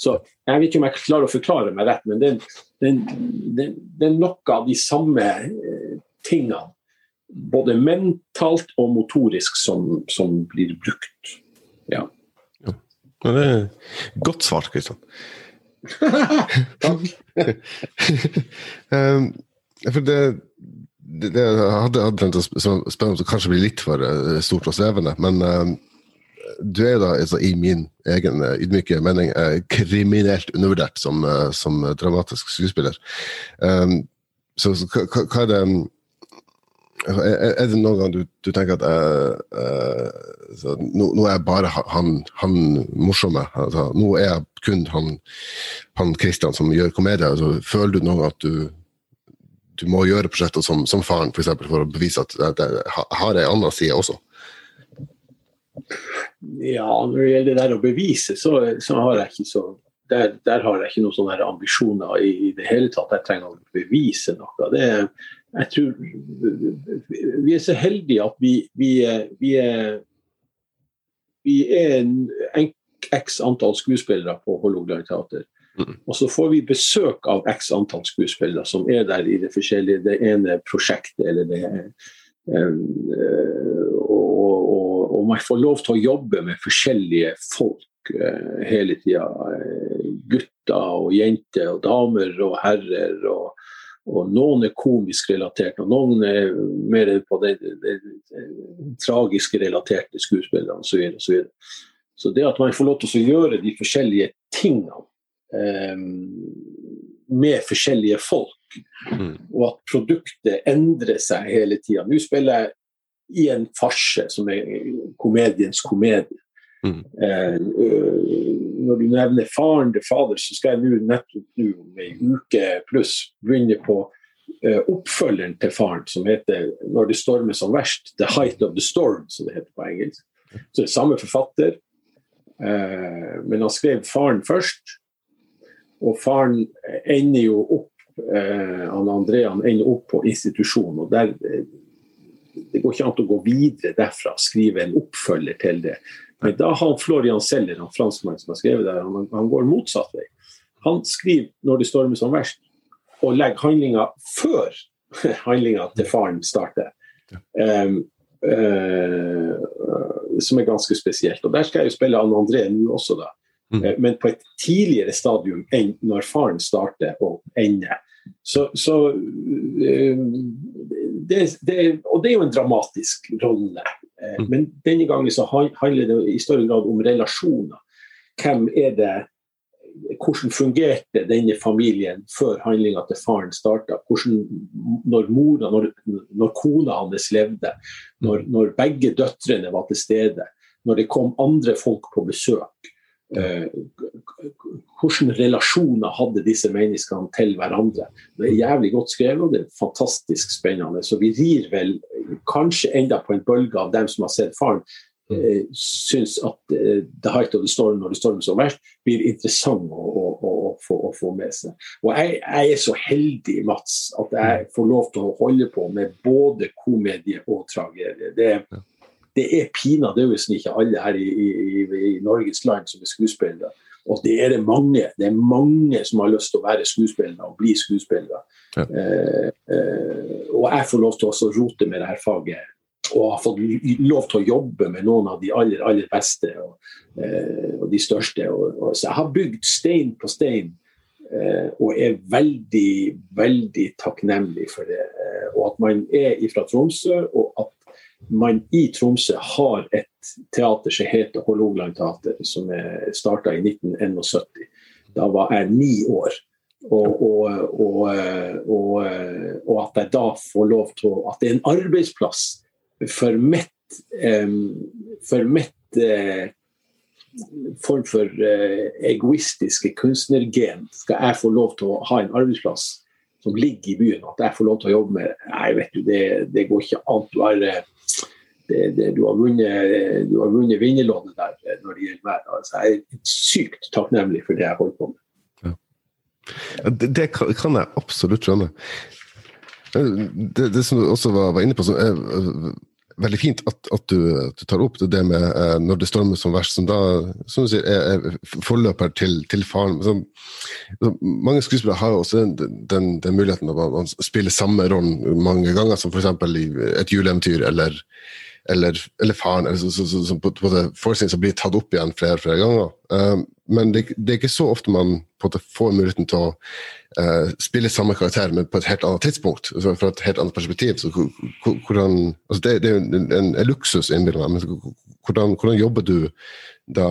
Så Jeg vet ikke om jeg klarer å forklare meg rett, men det, det, det, det er noe av de samme eh, tingene, både mentalt og motorisk, som, som blir brukt. Ja. ja. Det er godt svart, Kristian. Takk. um, for det, det, det hadde, hadde tenkt å om det kanskje blir litt for uh, stort og svevende, men uh, du er da altså, i min egen eh, ydmyke mening eh, kriminelt undervurdert som, eh, som dramatisk skuespiller. Um, så, så hva- hva er det er er det noen gang du, du tenker at så, nå, nå er jeg bare han, han morsomme. Altså, nå er jeg kun han, han Christian som gjør komedie. Altså, føler du noen gang at du, du må gjøre prosjekter som, som faren for, eksempel, for å bevise at jeg har ei anna side også? Ja, når det gjelder det der å bevise, så, så har jeg ikke så der, der har jeg ikke noen sånne ambisjoner i, i det hele tatt. Jeg trenger å bevise noe. Det, er- jeg tror Vi er så heldige at vi, vi, vi er vi er en, en x antall skuespillere på Hålogaland teater. Og så får vi besøk av x antall skuespillere som er der i det forskjellige, det ene prosjektet eller det um, og, og, og man får lov til å jobbe med forskjellige folk uh, hele tida. gutter og jenter og damer og herrer. og og noen er komisk relatert, og noen er mer på det, det, det tragiske relaterte skuespillerne osv. Så, videre. så det at man får lov til å gjøre de forskjellige tingene eh, med forskjellige folk, Mm. og at produktet endrer seg hele tida. Nå spiller jeg i en farse som er komediens komedie. Mm. Eh, når du nevner faren til fader, så skal jeg nå nettopp nå om ei uke pluss begynne på eh, oppfølgeren til faren, som heter 'Når det stormer som verst', 'The Height of the Storm', som det heter på engelsk. Så det er samme forfatter, eh, men han skrev faren først. Og faren ender jo opp eh, han Andrean ender opp på institusjon. og der Det går ikke an å gå videre derfra, skrive en oppfølger til det. Men da har Florian Seller, han franskmannen som har skrevet det, han, han går motsatt vei. Han skriver 'Når det stormer som verst', og legger handlinga før handlinga til faren starter. Um, uh, som er ganske spesielt. Og Der skal jeg jo spille Anne André nå også, da. Mm. Eh, men på et tidligere stadium enn når faren starter og ender. Så, så eh, det, det, Og det er jo en dramatisk rolle. Eh, Mm. Men denne gangen så handler det i større grad om relasjoner. Hvem er det hvordan fungerte denne familien før handlinga til faren starta? Når mora, når, når kona hans levde, når, når begge døtrene var til stede, når det kom andre folk på besøk. Eh, hvilke relasjoner hadde disse menneskene til hverandre? Det er jævlig godt skrevet og det er fantastisk spennende. Så vi rir vel kanskje enda på en bølge av dem som har sett faren, eh, syns at The Height of the Storm når det stormer som verst, blir interessant å, å, å, å, få, å få med seg. Og jeg, jeg er så heldig, Mats, at jeg får lov til å holde på med både komedie og tragedie. Det, det er pinadø ikke alle her i, i, i Norges land som er skuespillere. Og det er det mange. Det er mange som har lyst til å være skuespillere og bli skuespillere. Ja. Eh, eh, og jeg får lov til å rote med dette faget. Og har fått lov til å jobbe med noen av de aller, aller beste og, eh, og de største. Og, og, så jeg har bygd stein på stein. eh, og er veldig, veldig takknemlig for det. Eh, og at man er fra Tromsø, og at man i Tromsø har et teater som heter Hålogaland teater, som starta i 1971. Da var jeg ni år. Og, og, og, og, at jeg da får lov til At det er en arbeidsplass for mitt, for mitt uh, form for uh, egoistiske kunstnergen. Skal jeg få lov til å ha en arbeidsplass som ligger i byen, at jeg får lov til å jobbe med Nei, vet du, det, det går ikke an. Du har, det, det, du har vunnet, du har vunnet vinnerlånet der når det gjelder meg. Altså, jeg er sykt takknemlig for det jeg holder på med. Det, det kan, jeg absolutt skjønne. Det, som du også var, var inne på, som er veldig fint at, at, du, at du tar opp, det, med eh, når det stormer som verst, som da som du sier, er, er forløper til, til faren. Som, så mange skuespillere har jo også den, den, den muligheten at man spiller samme rollen mange ganger, som f.eks. i et juleeventyr eller, eller, eller faren. Eller, så, så, så på, på det forestillingen som blir tatt opp igjen flere flere ganger. Um, men det, det er ikke så ofte man får muligheten til å uh, spille samme karakter, men på et helt annet tidspunkt. Altså fra et helt annet perspektiv. Så, hvor- hvor- hvordan, altså det, det er jo en, en, en luksus, innbiller jeg meg. Hvordan, hvordan jobber du da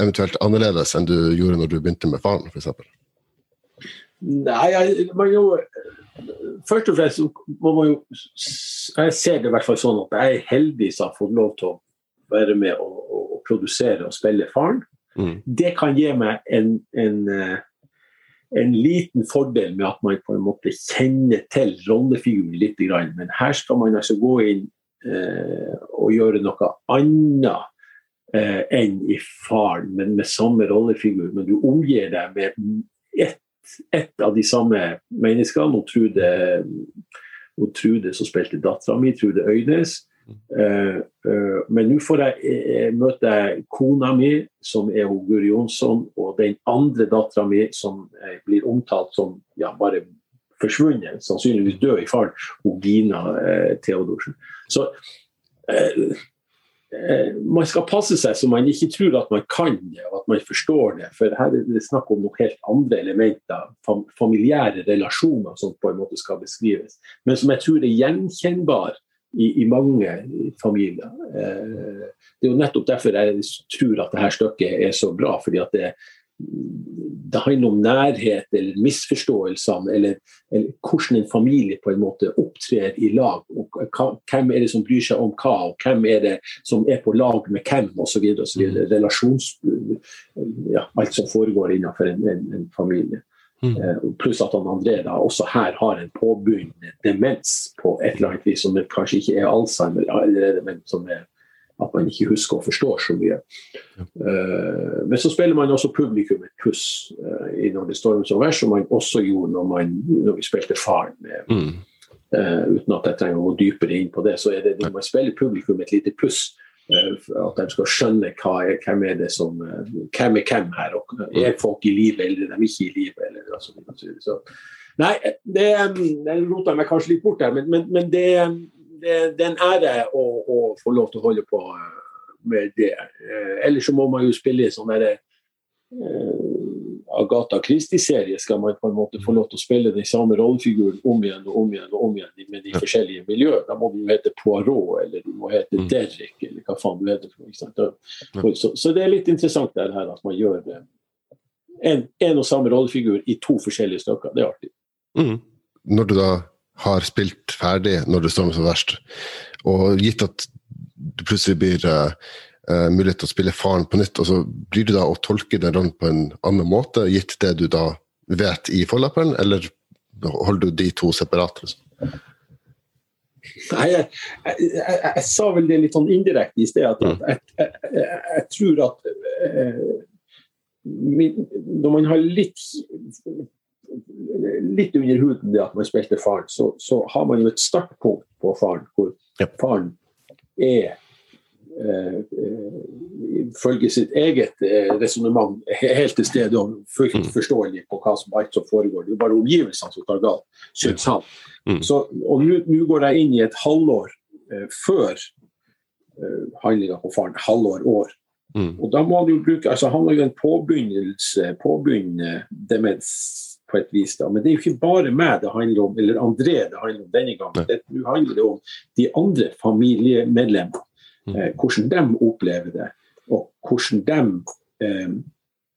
eventuelt annerledes enn du gjorde når du begynte med faren, f.eks.? Nei, jeg, jo Først og fremst må man jo Jeg ser det i hvert fall sånn at jeg er heldig som har fått lov til å være med og, og, og produsere og spille faren. Mm. Det kan gi meg en, en, eh, en liten fordel med at man på en måte kjenner til rollefiguren litt. Men her skal man altså gå inn eh, og gjøre noe annet eh, enn i faren, men med samme rollefigur. Men du omgir deg med ett et av de samme menneskene. Hun Trude, Trude som spilte dattera mi, Trude Øynes. Eh, eh, men nå får jeg eh, møte kona mi, som er Guri Jonsson, og den andre dattera mi, som blir omtalt som ja, bare forsvunnet, sannsynligvis død i faren, Gina Theodorsen. Så man skal passe seg så man ikke tror at man kan det og at man forstår det. For her er det snakk om noen helt andre elementer, fam familiære relasjoner som på en måte skal beskrives. Men som jeg tror er gjenkjennbar i, i mange familier. Eh, det er jo nettopp derfor jeg tror at dette stykket er så bra. fordi at det det handler om nærhet eller misforståelsene, eller, eller hvordan en familie på en måte opptrer i lag. og Hvem er det som bryr seg om hva, og hvem er det som er på lag med hvem, osv. Relasjons... Ja, alt som foregår innenfor en, en, en familie. Mm. Eh, pluss at han André da også her har en påbegynnende demens på et eller annet vis, som kanskje ikke er Alzheimer allerede, men som er at man ikke husker og forstår så mye. Eh, men så spiller man også publikum et puss uh, i Når det stormer som verst, som man også gjorde når, man, når vi spilte Faren. Med, Mm. Uh, uten at jeg trenger å gå dypere inn på det, så er det når man spiller publikum et lite puss. Eh, at de skal skjønne er, hvem er det som eh, Hvem er hvem her? og Er folk i live, eller er de ikke i live? Eller, altså, så nei, det, det rota meg kanskje litt bort her, men, men, men det, det, det er en ære å, å få lov til å holde på eh, med det. Eh, ellers så må man jo spille i sånn derre eh, Agatha Christie-serie skal man på en måte få lov til å spille den samme rollefiguren om igjen og om igjen og om igjen med de forskjellige miljøene. Da må du jo hete Poirot, eller du må hete Mm. Derrick, eller hva faen du heter. for, Ikke sant? Så, så det er litt interessant det her at man gjør det. En, en og samme rollefigur i to forskjellige stykker. Det er artig. Mm. Når du da har spilt ferdig når det stormer som verst, og gitt at du plutselig blir eh, eh, mulighet til å spille faren på nytt, og så blir du da å tolke den rollen på en annen måte, gitt det du da vet i forløperen, eller holder du de to separat? Liksom? Nei, jeg, jeg, jeg, jeg sa vel det litt sånn indirekte i sted. At jeg, jeg, jeg, tror at eh, min, Når man har litt litt under huden det at man spilte faren, så, så har man jo et startpunkt på faren hvor faren er eh, eh, sitt eget eh, resonnement helt til stede og fullt forståelig på hva som alt som foregår. Det er jo bare omgivelsene som tar galt, syns han. Mm. Så, og nå går jeg inn i et halvår eh, før eh, handlinga på faren. Halvår, år. Mm. Og da må du jo bruke, altså Han har jo en påbegynnelse, påbegynnende demens på et vis. da, Men det er jo ikke bare meg det handler om, eller André det handler om denne gangen. Det, nå handler det om de andre familiemedlemmene. Mm. Eh, hvordan de opplever det, og hvordan de eh,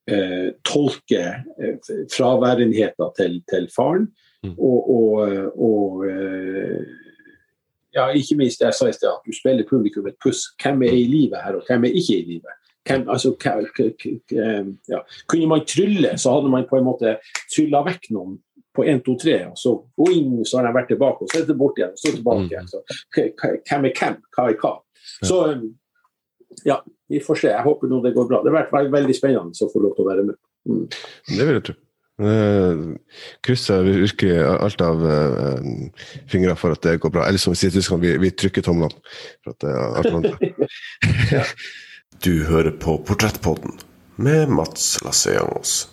eh, tolker eh, fraværenheten til, til faren. Mm. Og, og, og eh, ja, ikke minst det jeg sa i sted, at du spiller publikum et puss. Hvem er i live her, og hvem er ikke i live? Hvem, altså, ja. Kunne man trylle, så hadde man på en måte trylla vekk noen på 1, 2, 3, og så, boing, så har de vært tilbake, og så er det bort igjen, og så tilbake igjen. Så, hvem er hvem? Hva er hva? Så eh, ja, vi får se. Jeg håper nå det går bra. Det har vært veldig spennende å få lov til å være med. Mm. Det vil jeg tro. Uh, krysser virkelig alt av uh, fingre for at det går bra. Eller som vi sier i Tyskland, vi, vi trykker tomlene. For at det er alt annet. Du hører på Portrettpodden med Mats Lasseangos.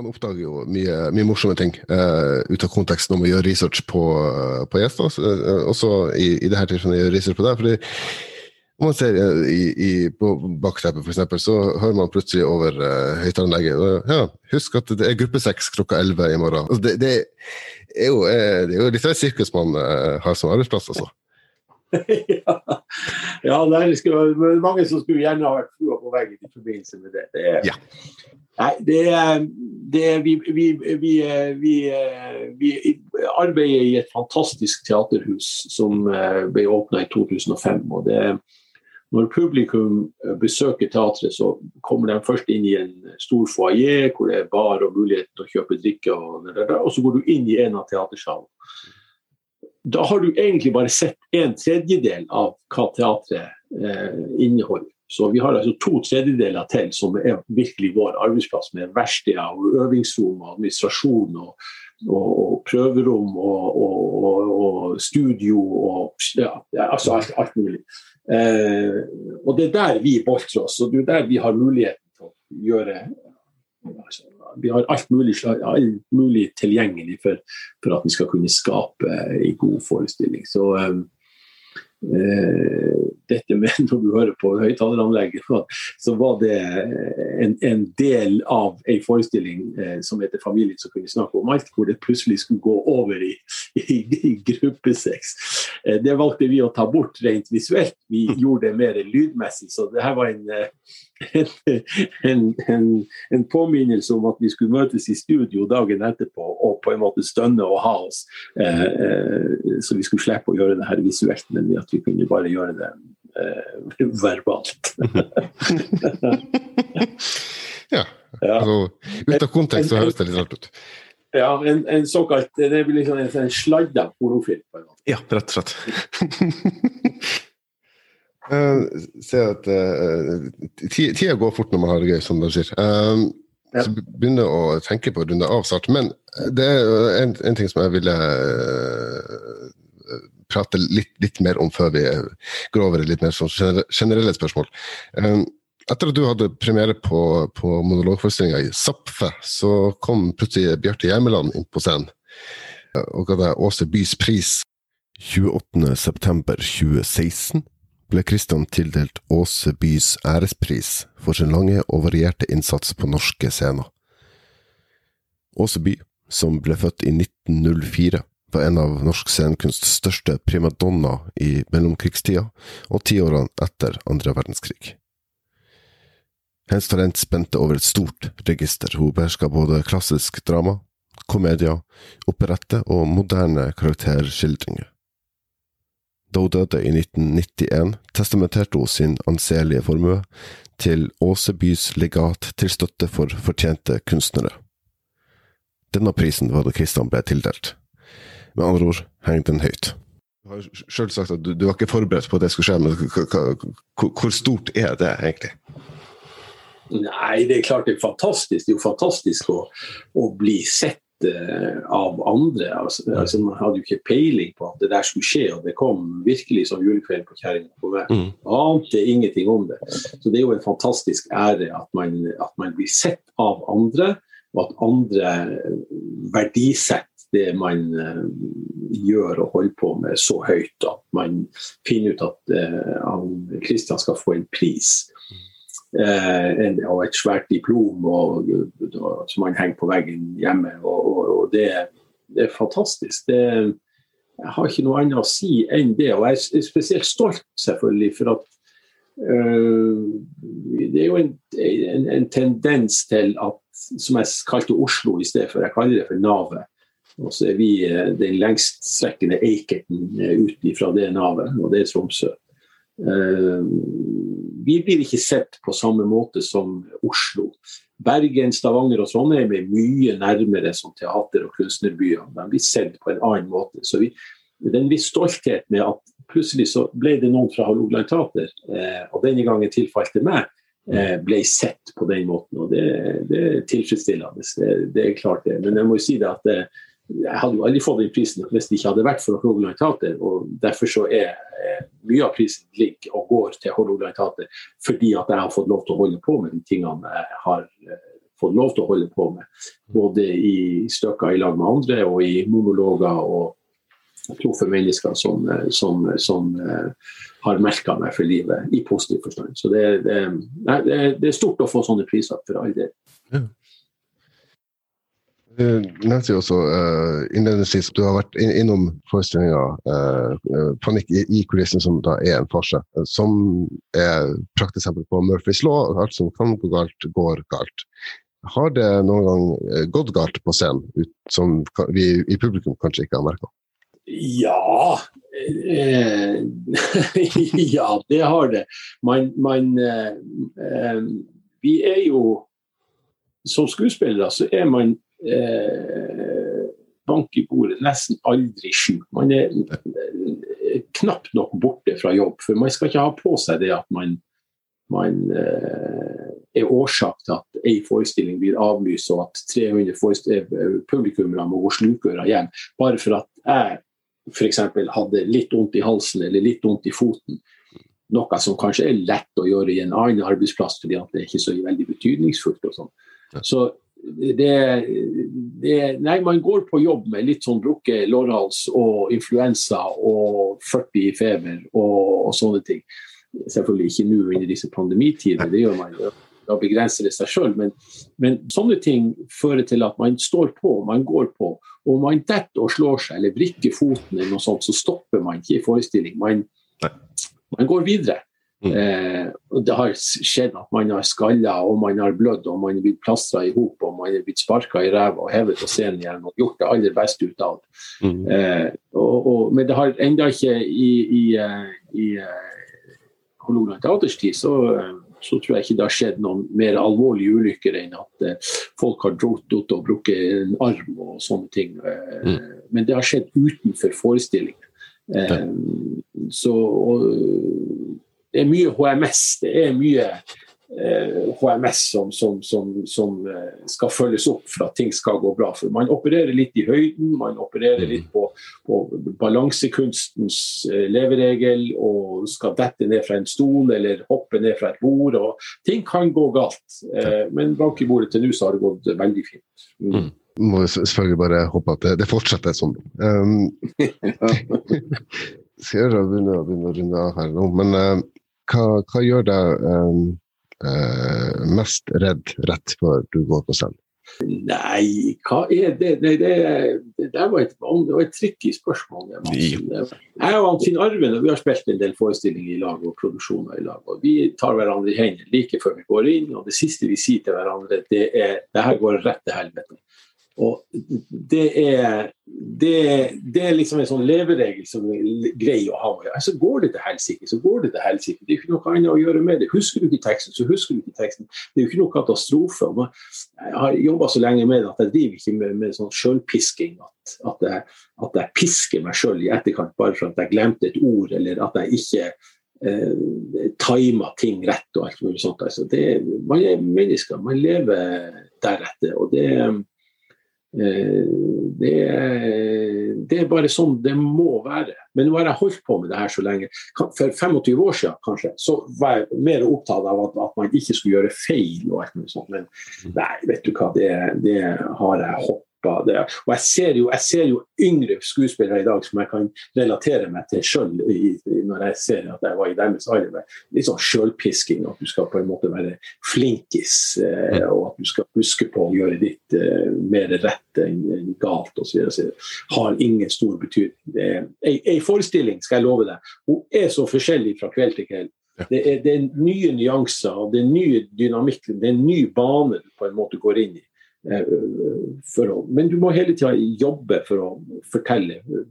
Man oppdager jo mye, mye morsomme ting uh, ut av kontekst når man gjør research på, uh, på gjester. Uh, også i, i dette tilfellet gjør research på deg. fordi om man ser i, i, på bakteppet, f.eks., så hører man plutselig over uh, høyttaleranlegget ja, Husk at det er gruppesex klokka 11 i morgen. Altså, det, det, er jo, det, er jo, litt av et sirkus man har som arbeidsplass, altså. ja, ja det er mange som skulle gjerne ha vært flua på veggen i forbindelse med det. det er, ja. Nei, det, det vi, vi, vi, vi, arbeider i et fantastisk teaterhus som eh, ble åpna i 2005. og det når publikum eh, besøker teatret, så kommer de først inn i en stor foajé hvor det er bar og mulighet til å kjøpe drikke, og, og så går du inn i en av teatersalene. Da har du egentlig bare sett en tredjedel av hva teatret eh, inneholder. Så vi har altså to tredjedeler til som er virkelig vår arbeidsplass, med verksteder og øvingsrom og administrasjon og, og, og prøverom og, og, studio og ja, altså alt, alt mulig. Eh, og det er der vi boltrer oss, og det er der vi har muligheten til å gjøre altså, Vi har alt mulig, alt mulig tilgjengelig for, for, at vi skal kunne skape en god forestilling. Så eh, Eh, dette med når du hører på høyttaleranlegget, så var det en, en, del av en forestilling eh, som heter 'Familien som kunne snakke om alt', hvor det plutselig skulle gå over i, i, i gruppesex. Eh, det valgte vi å ta bort rent visuelt. Vi mm. gjorde det mer lydmessig. Så det her var en, en, en, en, påminnelse om at vi skulle møtes i studio dagen etterpå og på en måte stønne og ha oss. Eh, eh, så vi skulle slippe å gjøre det her visuelt, men at vi kunne bare gjøre det eh, verbalt. ja. Altså, ut av kontekst så høres det litt rart ut. Ja, en, en såkalt Det blir liksom en, en sladda pornofilm. Ja, rett og slett. Uh, ser at uh, tida går fort når man har det gøy, som de sier. Uh, ja. Så begynner jeg å tenke på å runde av snart. Men det er en, en ting som jeg ville prate litt, litt, mer om før vi går over i litt mer sånn generelle spørsmål. Etter at du hadde premiere på, på monologforestillinga i Zapfe, så kom plutselig Bjarte Hjermeland inn på scenen og ga deg Åse Bys pris. 28.9.2016 ble Kristian tildelt Åse Bys ærespris for sin lange og varierte innsats på norske scener. Åse By, som ble født i 1904, var en av norsk scenekunsts største primadonna i mellomkrigstida og tiårene etter andre verdenskrig. Hennes talent spente over et stort register, hun beherska både klassisk drama, komedier, operette og moderne karakterskildringer. Da hun døde i 1991, testamenterte hun sin anselige formue til Åsebys legat til støtte for fortjente kunstnere. Denne prisen var det Kristian ble tildelt. Med andre ord henger den høyt. Du har sjøl sagt at du, du, var ikke forberedt på at det skulle skje, men hvor stort er det egentlig? Nei, det er klart det er fantastisk. Det er jo fantastisk å, å bli sett uh, av andre. Altså, altså, man hadde jo ikke peiling på at det der skulle skje, og det kom virkelig som julekveld på kjerringa på meg. Mm. Ante ingenting om det. Så det er jo en fantastisk ære at man, at man blir sett av andre, og at andre verdisetter det man uh, gjør og holder på med så høyt at man finner ut at uh, Christian skal få en pris eh, og et svært diplom og, og, som han henger på veggen hjemme. Og, og det, det, er fantastisk. Det, jeg har ikke noe annet å si enn det. Og jeg er spesielt stolt, selvfølgelig, for at øh, det er jo en, en, en, tendens til at som jeg kalte Oslo i stedet for jeg kaller det for navet. Og så er vi øh, den lengststrekkende eikerten øh, ut fra det navet, og det er Tromsø. Uh, vi blir ikke sett på samme måte som Oslo. Bergen, Stavanger og Trondheim er mye nærmere som teater- og kunstnerbyer. De blir sett på en annen måte. Så vi, det er en viss stolthet med at plutselig så ble det noen fra Hålogaland teater, eh, og denne gangen tilfalt det meg, eh, ble sett på den måten. og Det, det er tilfredsstillende. Det, det, er klart det. Men jeg må jo si det at eh, jeg hadde jo aldri fått den prisen hvis det ikke hadde vært for Hålogaland teater. og Derfor så er mye av prisen ligger og går til Hålogaland teater fordi at jeg har fått lov til å holde på med de tingene jeg har eh, fått lov til å holde på med. Både i stykker i lag med andre og i monologer og proffe mennesker som, eh, som, som har merka meg for livet, i positiv forstand. Så det, det, det, er stort å få sånne priser, for all del. Du nevnte jo også uh, innledningsvis du har vært in innom forestillinga uh, 'Panikk i, i kulissen', som da er en farse. Uh, som er prakteksempel på Murphys law. Alt som kan gå galt, går galt. Har det noen gang gått galt på scenen, ut, som vi i publikum kanskje ikke har merka? Ja eh, Ja, det har det. Man, man eh, Vi er jo Som skuespillere så er man eh, bank i bordet nesten aldri sjuk. Man er knapt nok borte fra jobb, for man skal ikke ha på seg det at man, man eh, er årsak til at ei forestilling blir avlyst og at 300 eh, publikummere må gå slukøra hjem, bare for at jeg f.eks. hadde litt vondt i halsen eller litt vondt i foten. Noe som kanskje er lett å gjøre i en annen arbeidsplass, fordi det er ikke så veldig betydningsfullt. og sånn. Så det, det, Nei, man går på jobb med litt sånn brukket lårhals og influensa og 40 i feber og, og, sånne ting. Selvfølgelig ikke nå under disse pandemitider, det gjør man jo. Da begrenser det seg sjøl. Men, men, sånne ting fører til at man står på, man går på. Og om man detter og slår seg eller vrikker foten, eller noe sånt, så stopper man ikke i forestilling. Man, man går videre. Mm. Eh, det har skjedd at man har skalla og man har blødd og man har blitt plastra i hop og man har blitt sparka i ræva og hevet på scenen igjen og gjort det aller beste ut av det. Mm. Eh, og, og, men det har ennå ikke i, i, eh, i, i eh, Hålogaland teaters tid så, eh, så, tror jeg ikke det har skjedd noen mer alvorlige ulykker enn at eh, folk har dratt ut og brukket en arm og sånne ting. Mm. Men det har skjedd utenfor forestillingen. Eh, så og, det er mye HMS. Det er mye eh, HMS som, som, som, som, eh, skal følges opp for at ting skal gå bra. For man opererer litt i høyden, man opererer litt på, på balansekunstens eh, leveregel og skal dette ned fra en stol eller hoppe ned fra et bord. og Ting kan gå galt, eh, men bak i bordet til nå så har det gått veldig fint. Mm. mm. Må selvfølgelig bare håpe at det, det fortsetter sånn. Um, skal jeg begynne, begynne å runde av her nå, men uh, hva, hva gjør deg um, uh, mest redd rett før du går på scenen? Nei, hva er det? Nei, det, det, det, var et, det var et tricky spørsmål. Jeg og Finn Arven vi har spilt en del forestillinger i lag og produksjoner i lag. og Vi tar hverandre i hendene like før vi går inn, og det siste vi sier til hverandre, det er det her går rett til helvete. Og det er, det, det er liksom en sånn leveregel som er grei å ha. Altså, går det til helsike, så går det til helsike. Det er ikke noe annet å gjøre med det. Husker du ikke teksten, så husker du ikke teksten. Det er jo ikke noe katastrofe. Jeg har jobba så lenge med det at jeg driver ikke med, med sånn sjølpisking. At, at, jeg, at jeg pisker meg sjøl i etterkant bare for at jeg glemte et ord, eller at jeg ikke eh, timer ting rett og alt mulig sånt. Altså, det, man er mennesker, man lever deretter. og det det, det, er bare sånn det må være. Men nå har jeg holdt på med det her så lenge. For 25 år siden kanskje, så var jeg mer opptatt av at, at man ikke skulle gjøre feil. og alt mulig sånt. Men nei, vet du hva, det, det har jeg hoppet stoppa det. Og jeg ser, jo, jeg ser, jo, yngre skuespillere i dag som jeg kan relatere meg til sjøl når jeg ser at jeg var i deres alder. Litt sånn sjølpisking, at du skal på en måte være flinkis. Eh, og at du skal huske på å gjøre ditt eh, mer rett enn galt osv. Har ingen stor betydning. Ei forestilling, skal jeg love deg, hun er så forskjellig fra kveld til kveld. Det er, det er, nye nyanser, det er nye dynamikk, det er en ny bane du på en måte går inn i. Eh, å, men du må hele tida jobbe for å fortelle eh,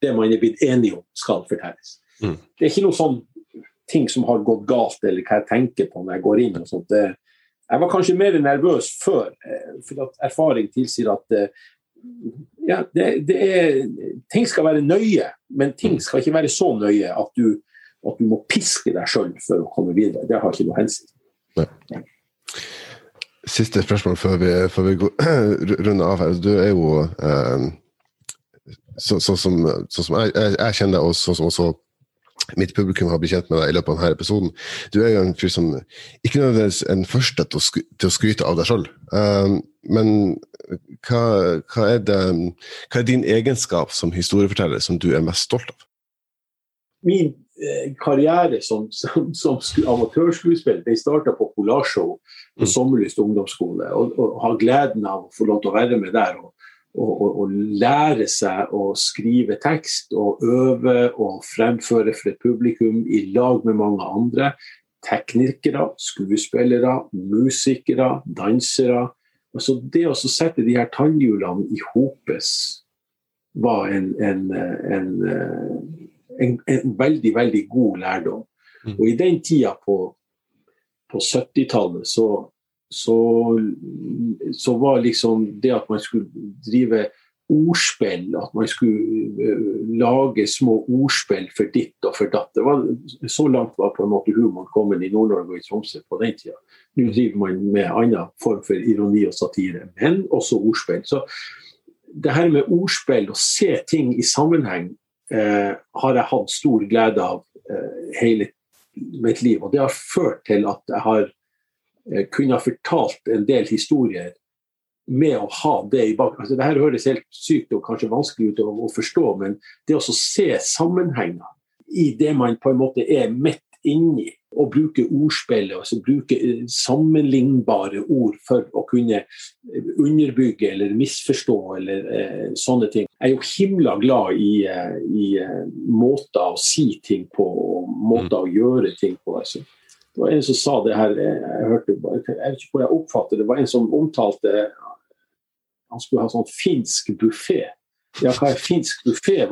det man er blitt enige om skal fortelles. Mm. Det er ikke noe sånn ting som har gått galt, eller hva jeg tenker på når jeg går inn. og sånt. Det, jeg var kanskje mer nervøs før, eh, for at erfaring tilsier at ja, det, det er, ting skal være nøye, men ting mm. skal ikke være så nøye at du, at du må piske deg sjøl for å komme videre. Det har ikke noe hensikt. Ja. Siste spørsmål før vi, før vi går, runder av her. Du er jo eh, sånn så, som, så som jeg, jeg, kjenner deg, og sånn som også mitt publikum har blitt kjent med deg i løpet av denne episoden. Du er jo en fyr som ikke nødvendigvis er den første til å, skry til å skryte av deg sjøl. Um, men hva, hva, er det, hva er din egenskap som historieforteller som du er mest stolt av? Min eh, karriere som, som, som amatørskuespiller de starta på Polarshow på mm. Sommerlyst ungdomsskole. Og, og, har gleden av å få lov til å være med der. og å, lære seg å skrive tekst og øve og fremføre for et publikum i lag med mange andre. Teknikere, skuespillere, musikere, dansere. Altså det å sette de her tannhjulene i hopes var en, en, en, en, veldig, veldig god lærdom. Mm. Og i den tida på, på 70-tallet så så, så, var liksom det at man skulle drive ordspill, at man skulle uh, lage små ordspill for ditt og for datt. Var, så langt var på en måte humoren kommet i Nord-Norge og i Tromsø på den tida. Nå driver man med annen form for ironi og satire, men også ordspill. Så det her med ordspill, å se ting i sammenheng, eh, har jeg hatt stor glede av eh, hele mitt liv. Og det har ført til at jeg har Eh, kunnet fortalt en del historier med å ha det i bakgrunnen. Altså, Dette høres helt sykt og kanskje vanskelig ut å, å forstå, men det å se sammenhenger i det man på en måte er midt inni, og bruke ordspillet, altså bruke eh, sammenlignbare ord for å kunne eh, underbygge eller misforstå eller eh, sånne ting. Jeg er jo himla glad i, i måter å si ting på og måter å gjøre ting på. Altså. Det var en som sa det her, jeg hørte, jeg vet ikke hvor jeg oppfattet det, det var en som omtalte Han skulle ha sånn finsk buffé. Ja, hva er finsk buffé? Ja,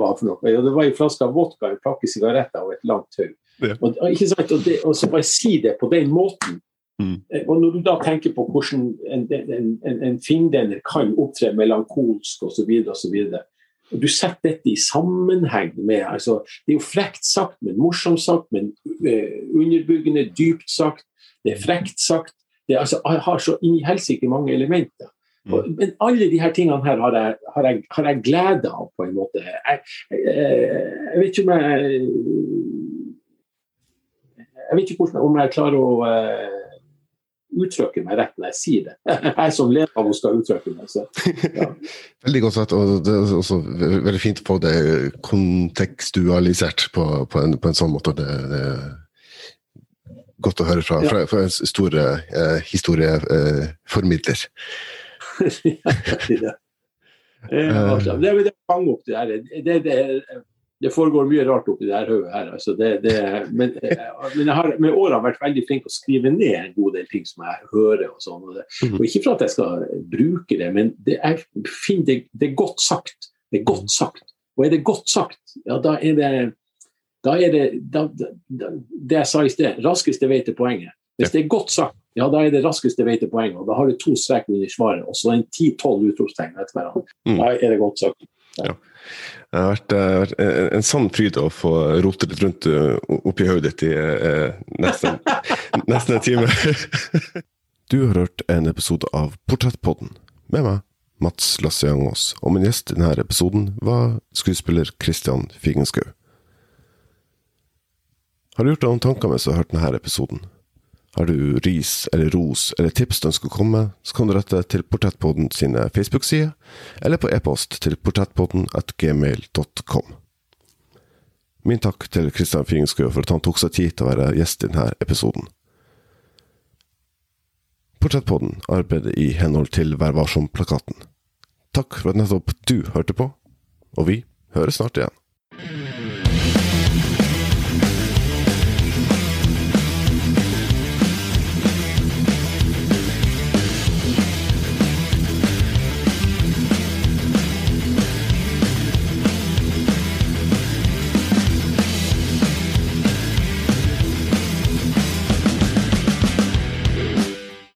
det var en flaske vodka, en pakke sigaretter og et langt tau. Ja. Og, ikke sant? Og, det, og, så bare si det på den måten. Mm. Eh, og når du da tenker på hvordan en, en, en, en finndenner kan opptre melankolsk osv., osv. Du setter dette i sammenheng med altså, Det er jo frekt sagt, men morsomt sagt, men uh, underbyggende, dypt sagt. Det er frekt sagt. Det er, altså, jeg har så inn i helsike mange elementer. Mm. Men alle de her tingene her har jeg, har jeg, har jeg glede av, på en måte. Jeg, jeg, jeg vet ikke om jeg Jeg vet ikke hvordan, om jeg klarer å uh, uttrykke meg rett når jeg sier det. Jeg som leder av å skal uttrykke meg. Så, ja. veldig godt sagt, og det er også veldig fint å få det kontekstualisert på, på, en, på en, sånn måte. Det, det, er godt å høre fra, fra, fra en stor eh, historieformidler. Eh, ja, det, det, det, det fanger opp det der. Det, det, det foregår mye rart oppi det her hodet her. Altså det, det, men, eh, men, jeg har med årene vært veldig flink til å skrive ned en god del ting som jeg hører. Og sånn. Og, mhm. og ikke for at jeg skal bruke det, men det er, det, det er godt sagt. Det er godt sagt. Og er det godt sagt, ja, da er det da er det da, da, det jeg sa i sted, raskeste vei til poenget. Hvis det er godt sagt, ja, da er det raskeste vei til poenget. Og da har du to streker under svaret, og så en ti-tolv utropstegn etter hverandre. Mm. Da er det godt sagt. Ja. Det har vært, uh, vært en, en, sann fryd å få rote litt rundt uh, oppi hodet ditt i eh, nesten, nesten en time. du har hørt en episode av Portrettpodden med meg, Mats Lasse Jangås, og min gjest i denne episoden var skuespiller Christian Figenschou. Har du gjort deg noen tanker mens du har hørt denne episoden? Har du ris eller ros eller tips du ønsker å komme så kan du rette til Portrettpodden sine Facebook-sider, eller på e-post til portrettpodden at gmail.com. Min takk til Kristian Fingenskø for at han tok seg tid til å være gjest i denne episoden. Portrettpodden arbeider i henhold til Vær varsom-plakaten. Takk for at nettopp du hørte på, og vi høres snart igjen.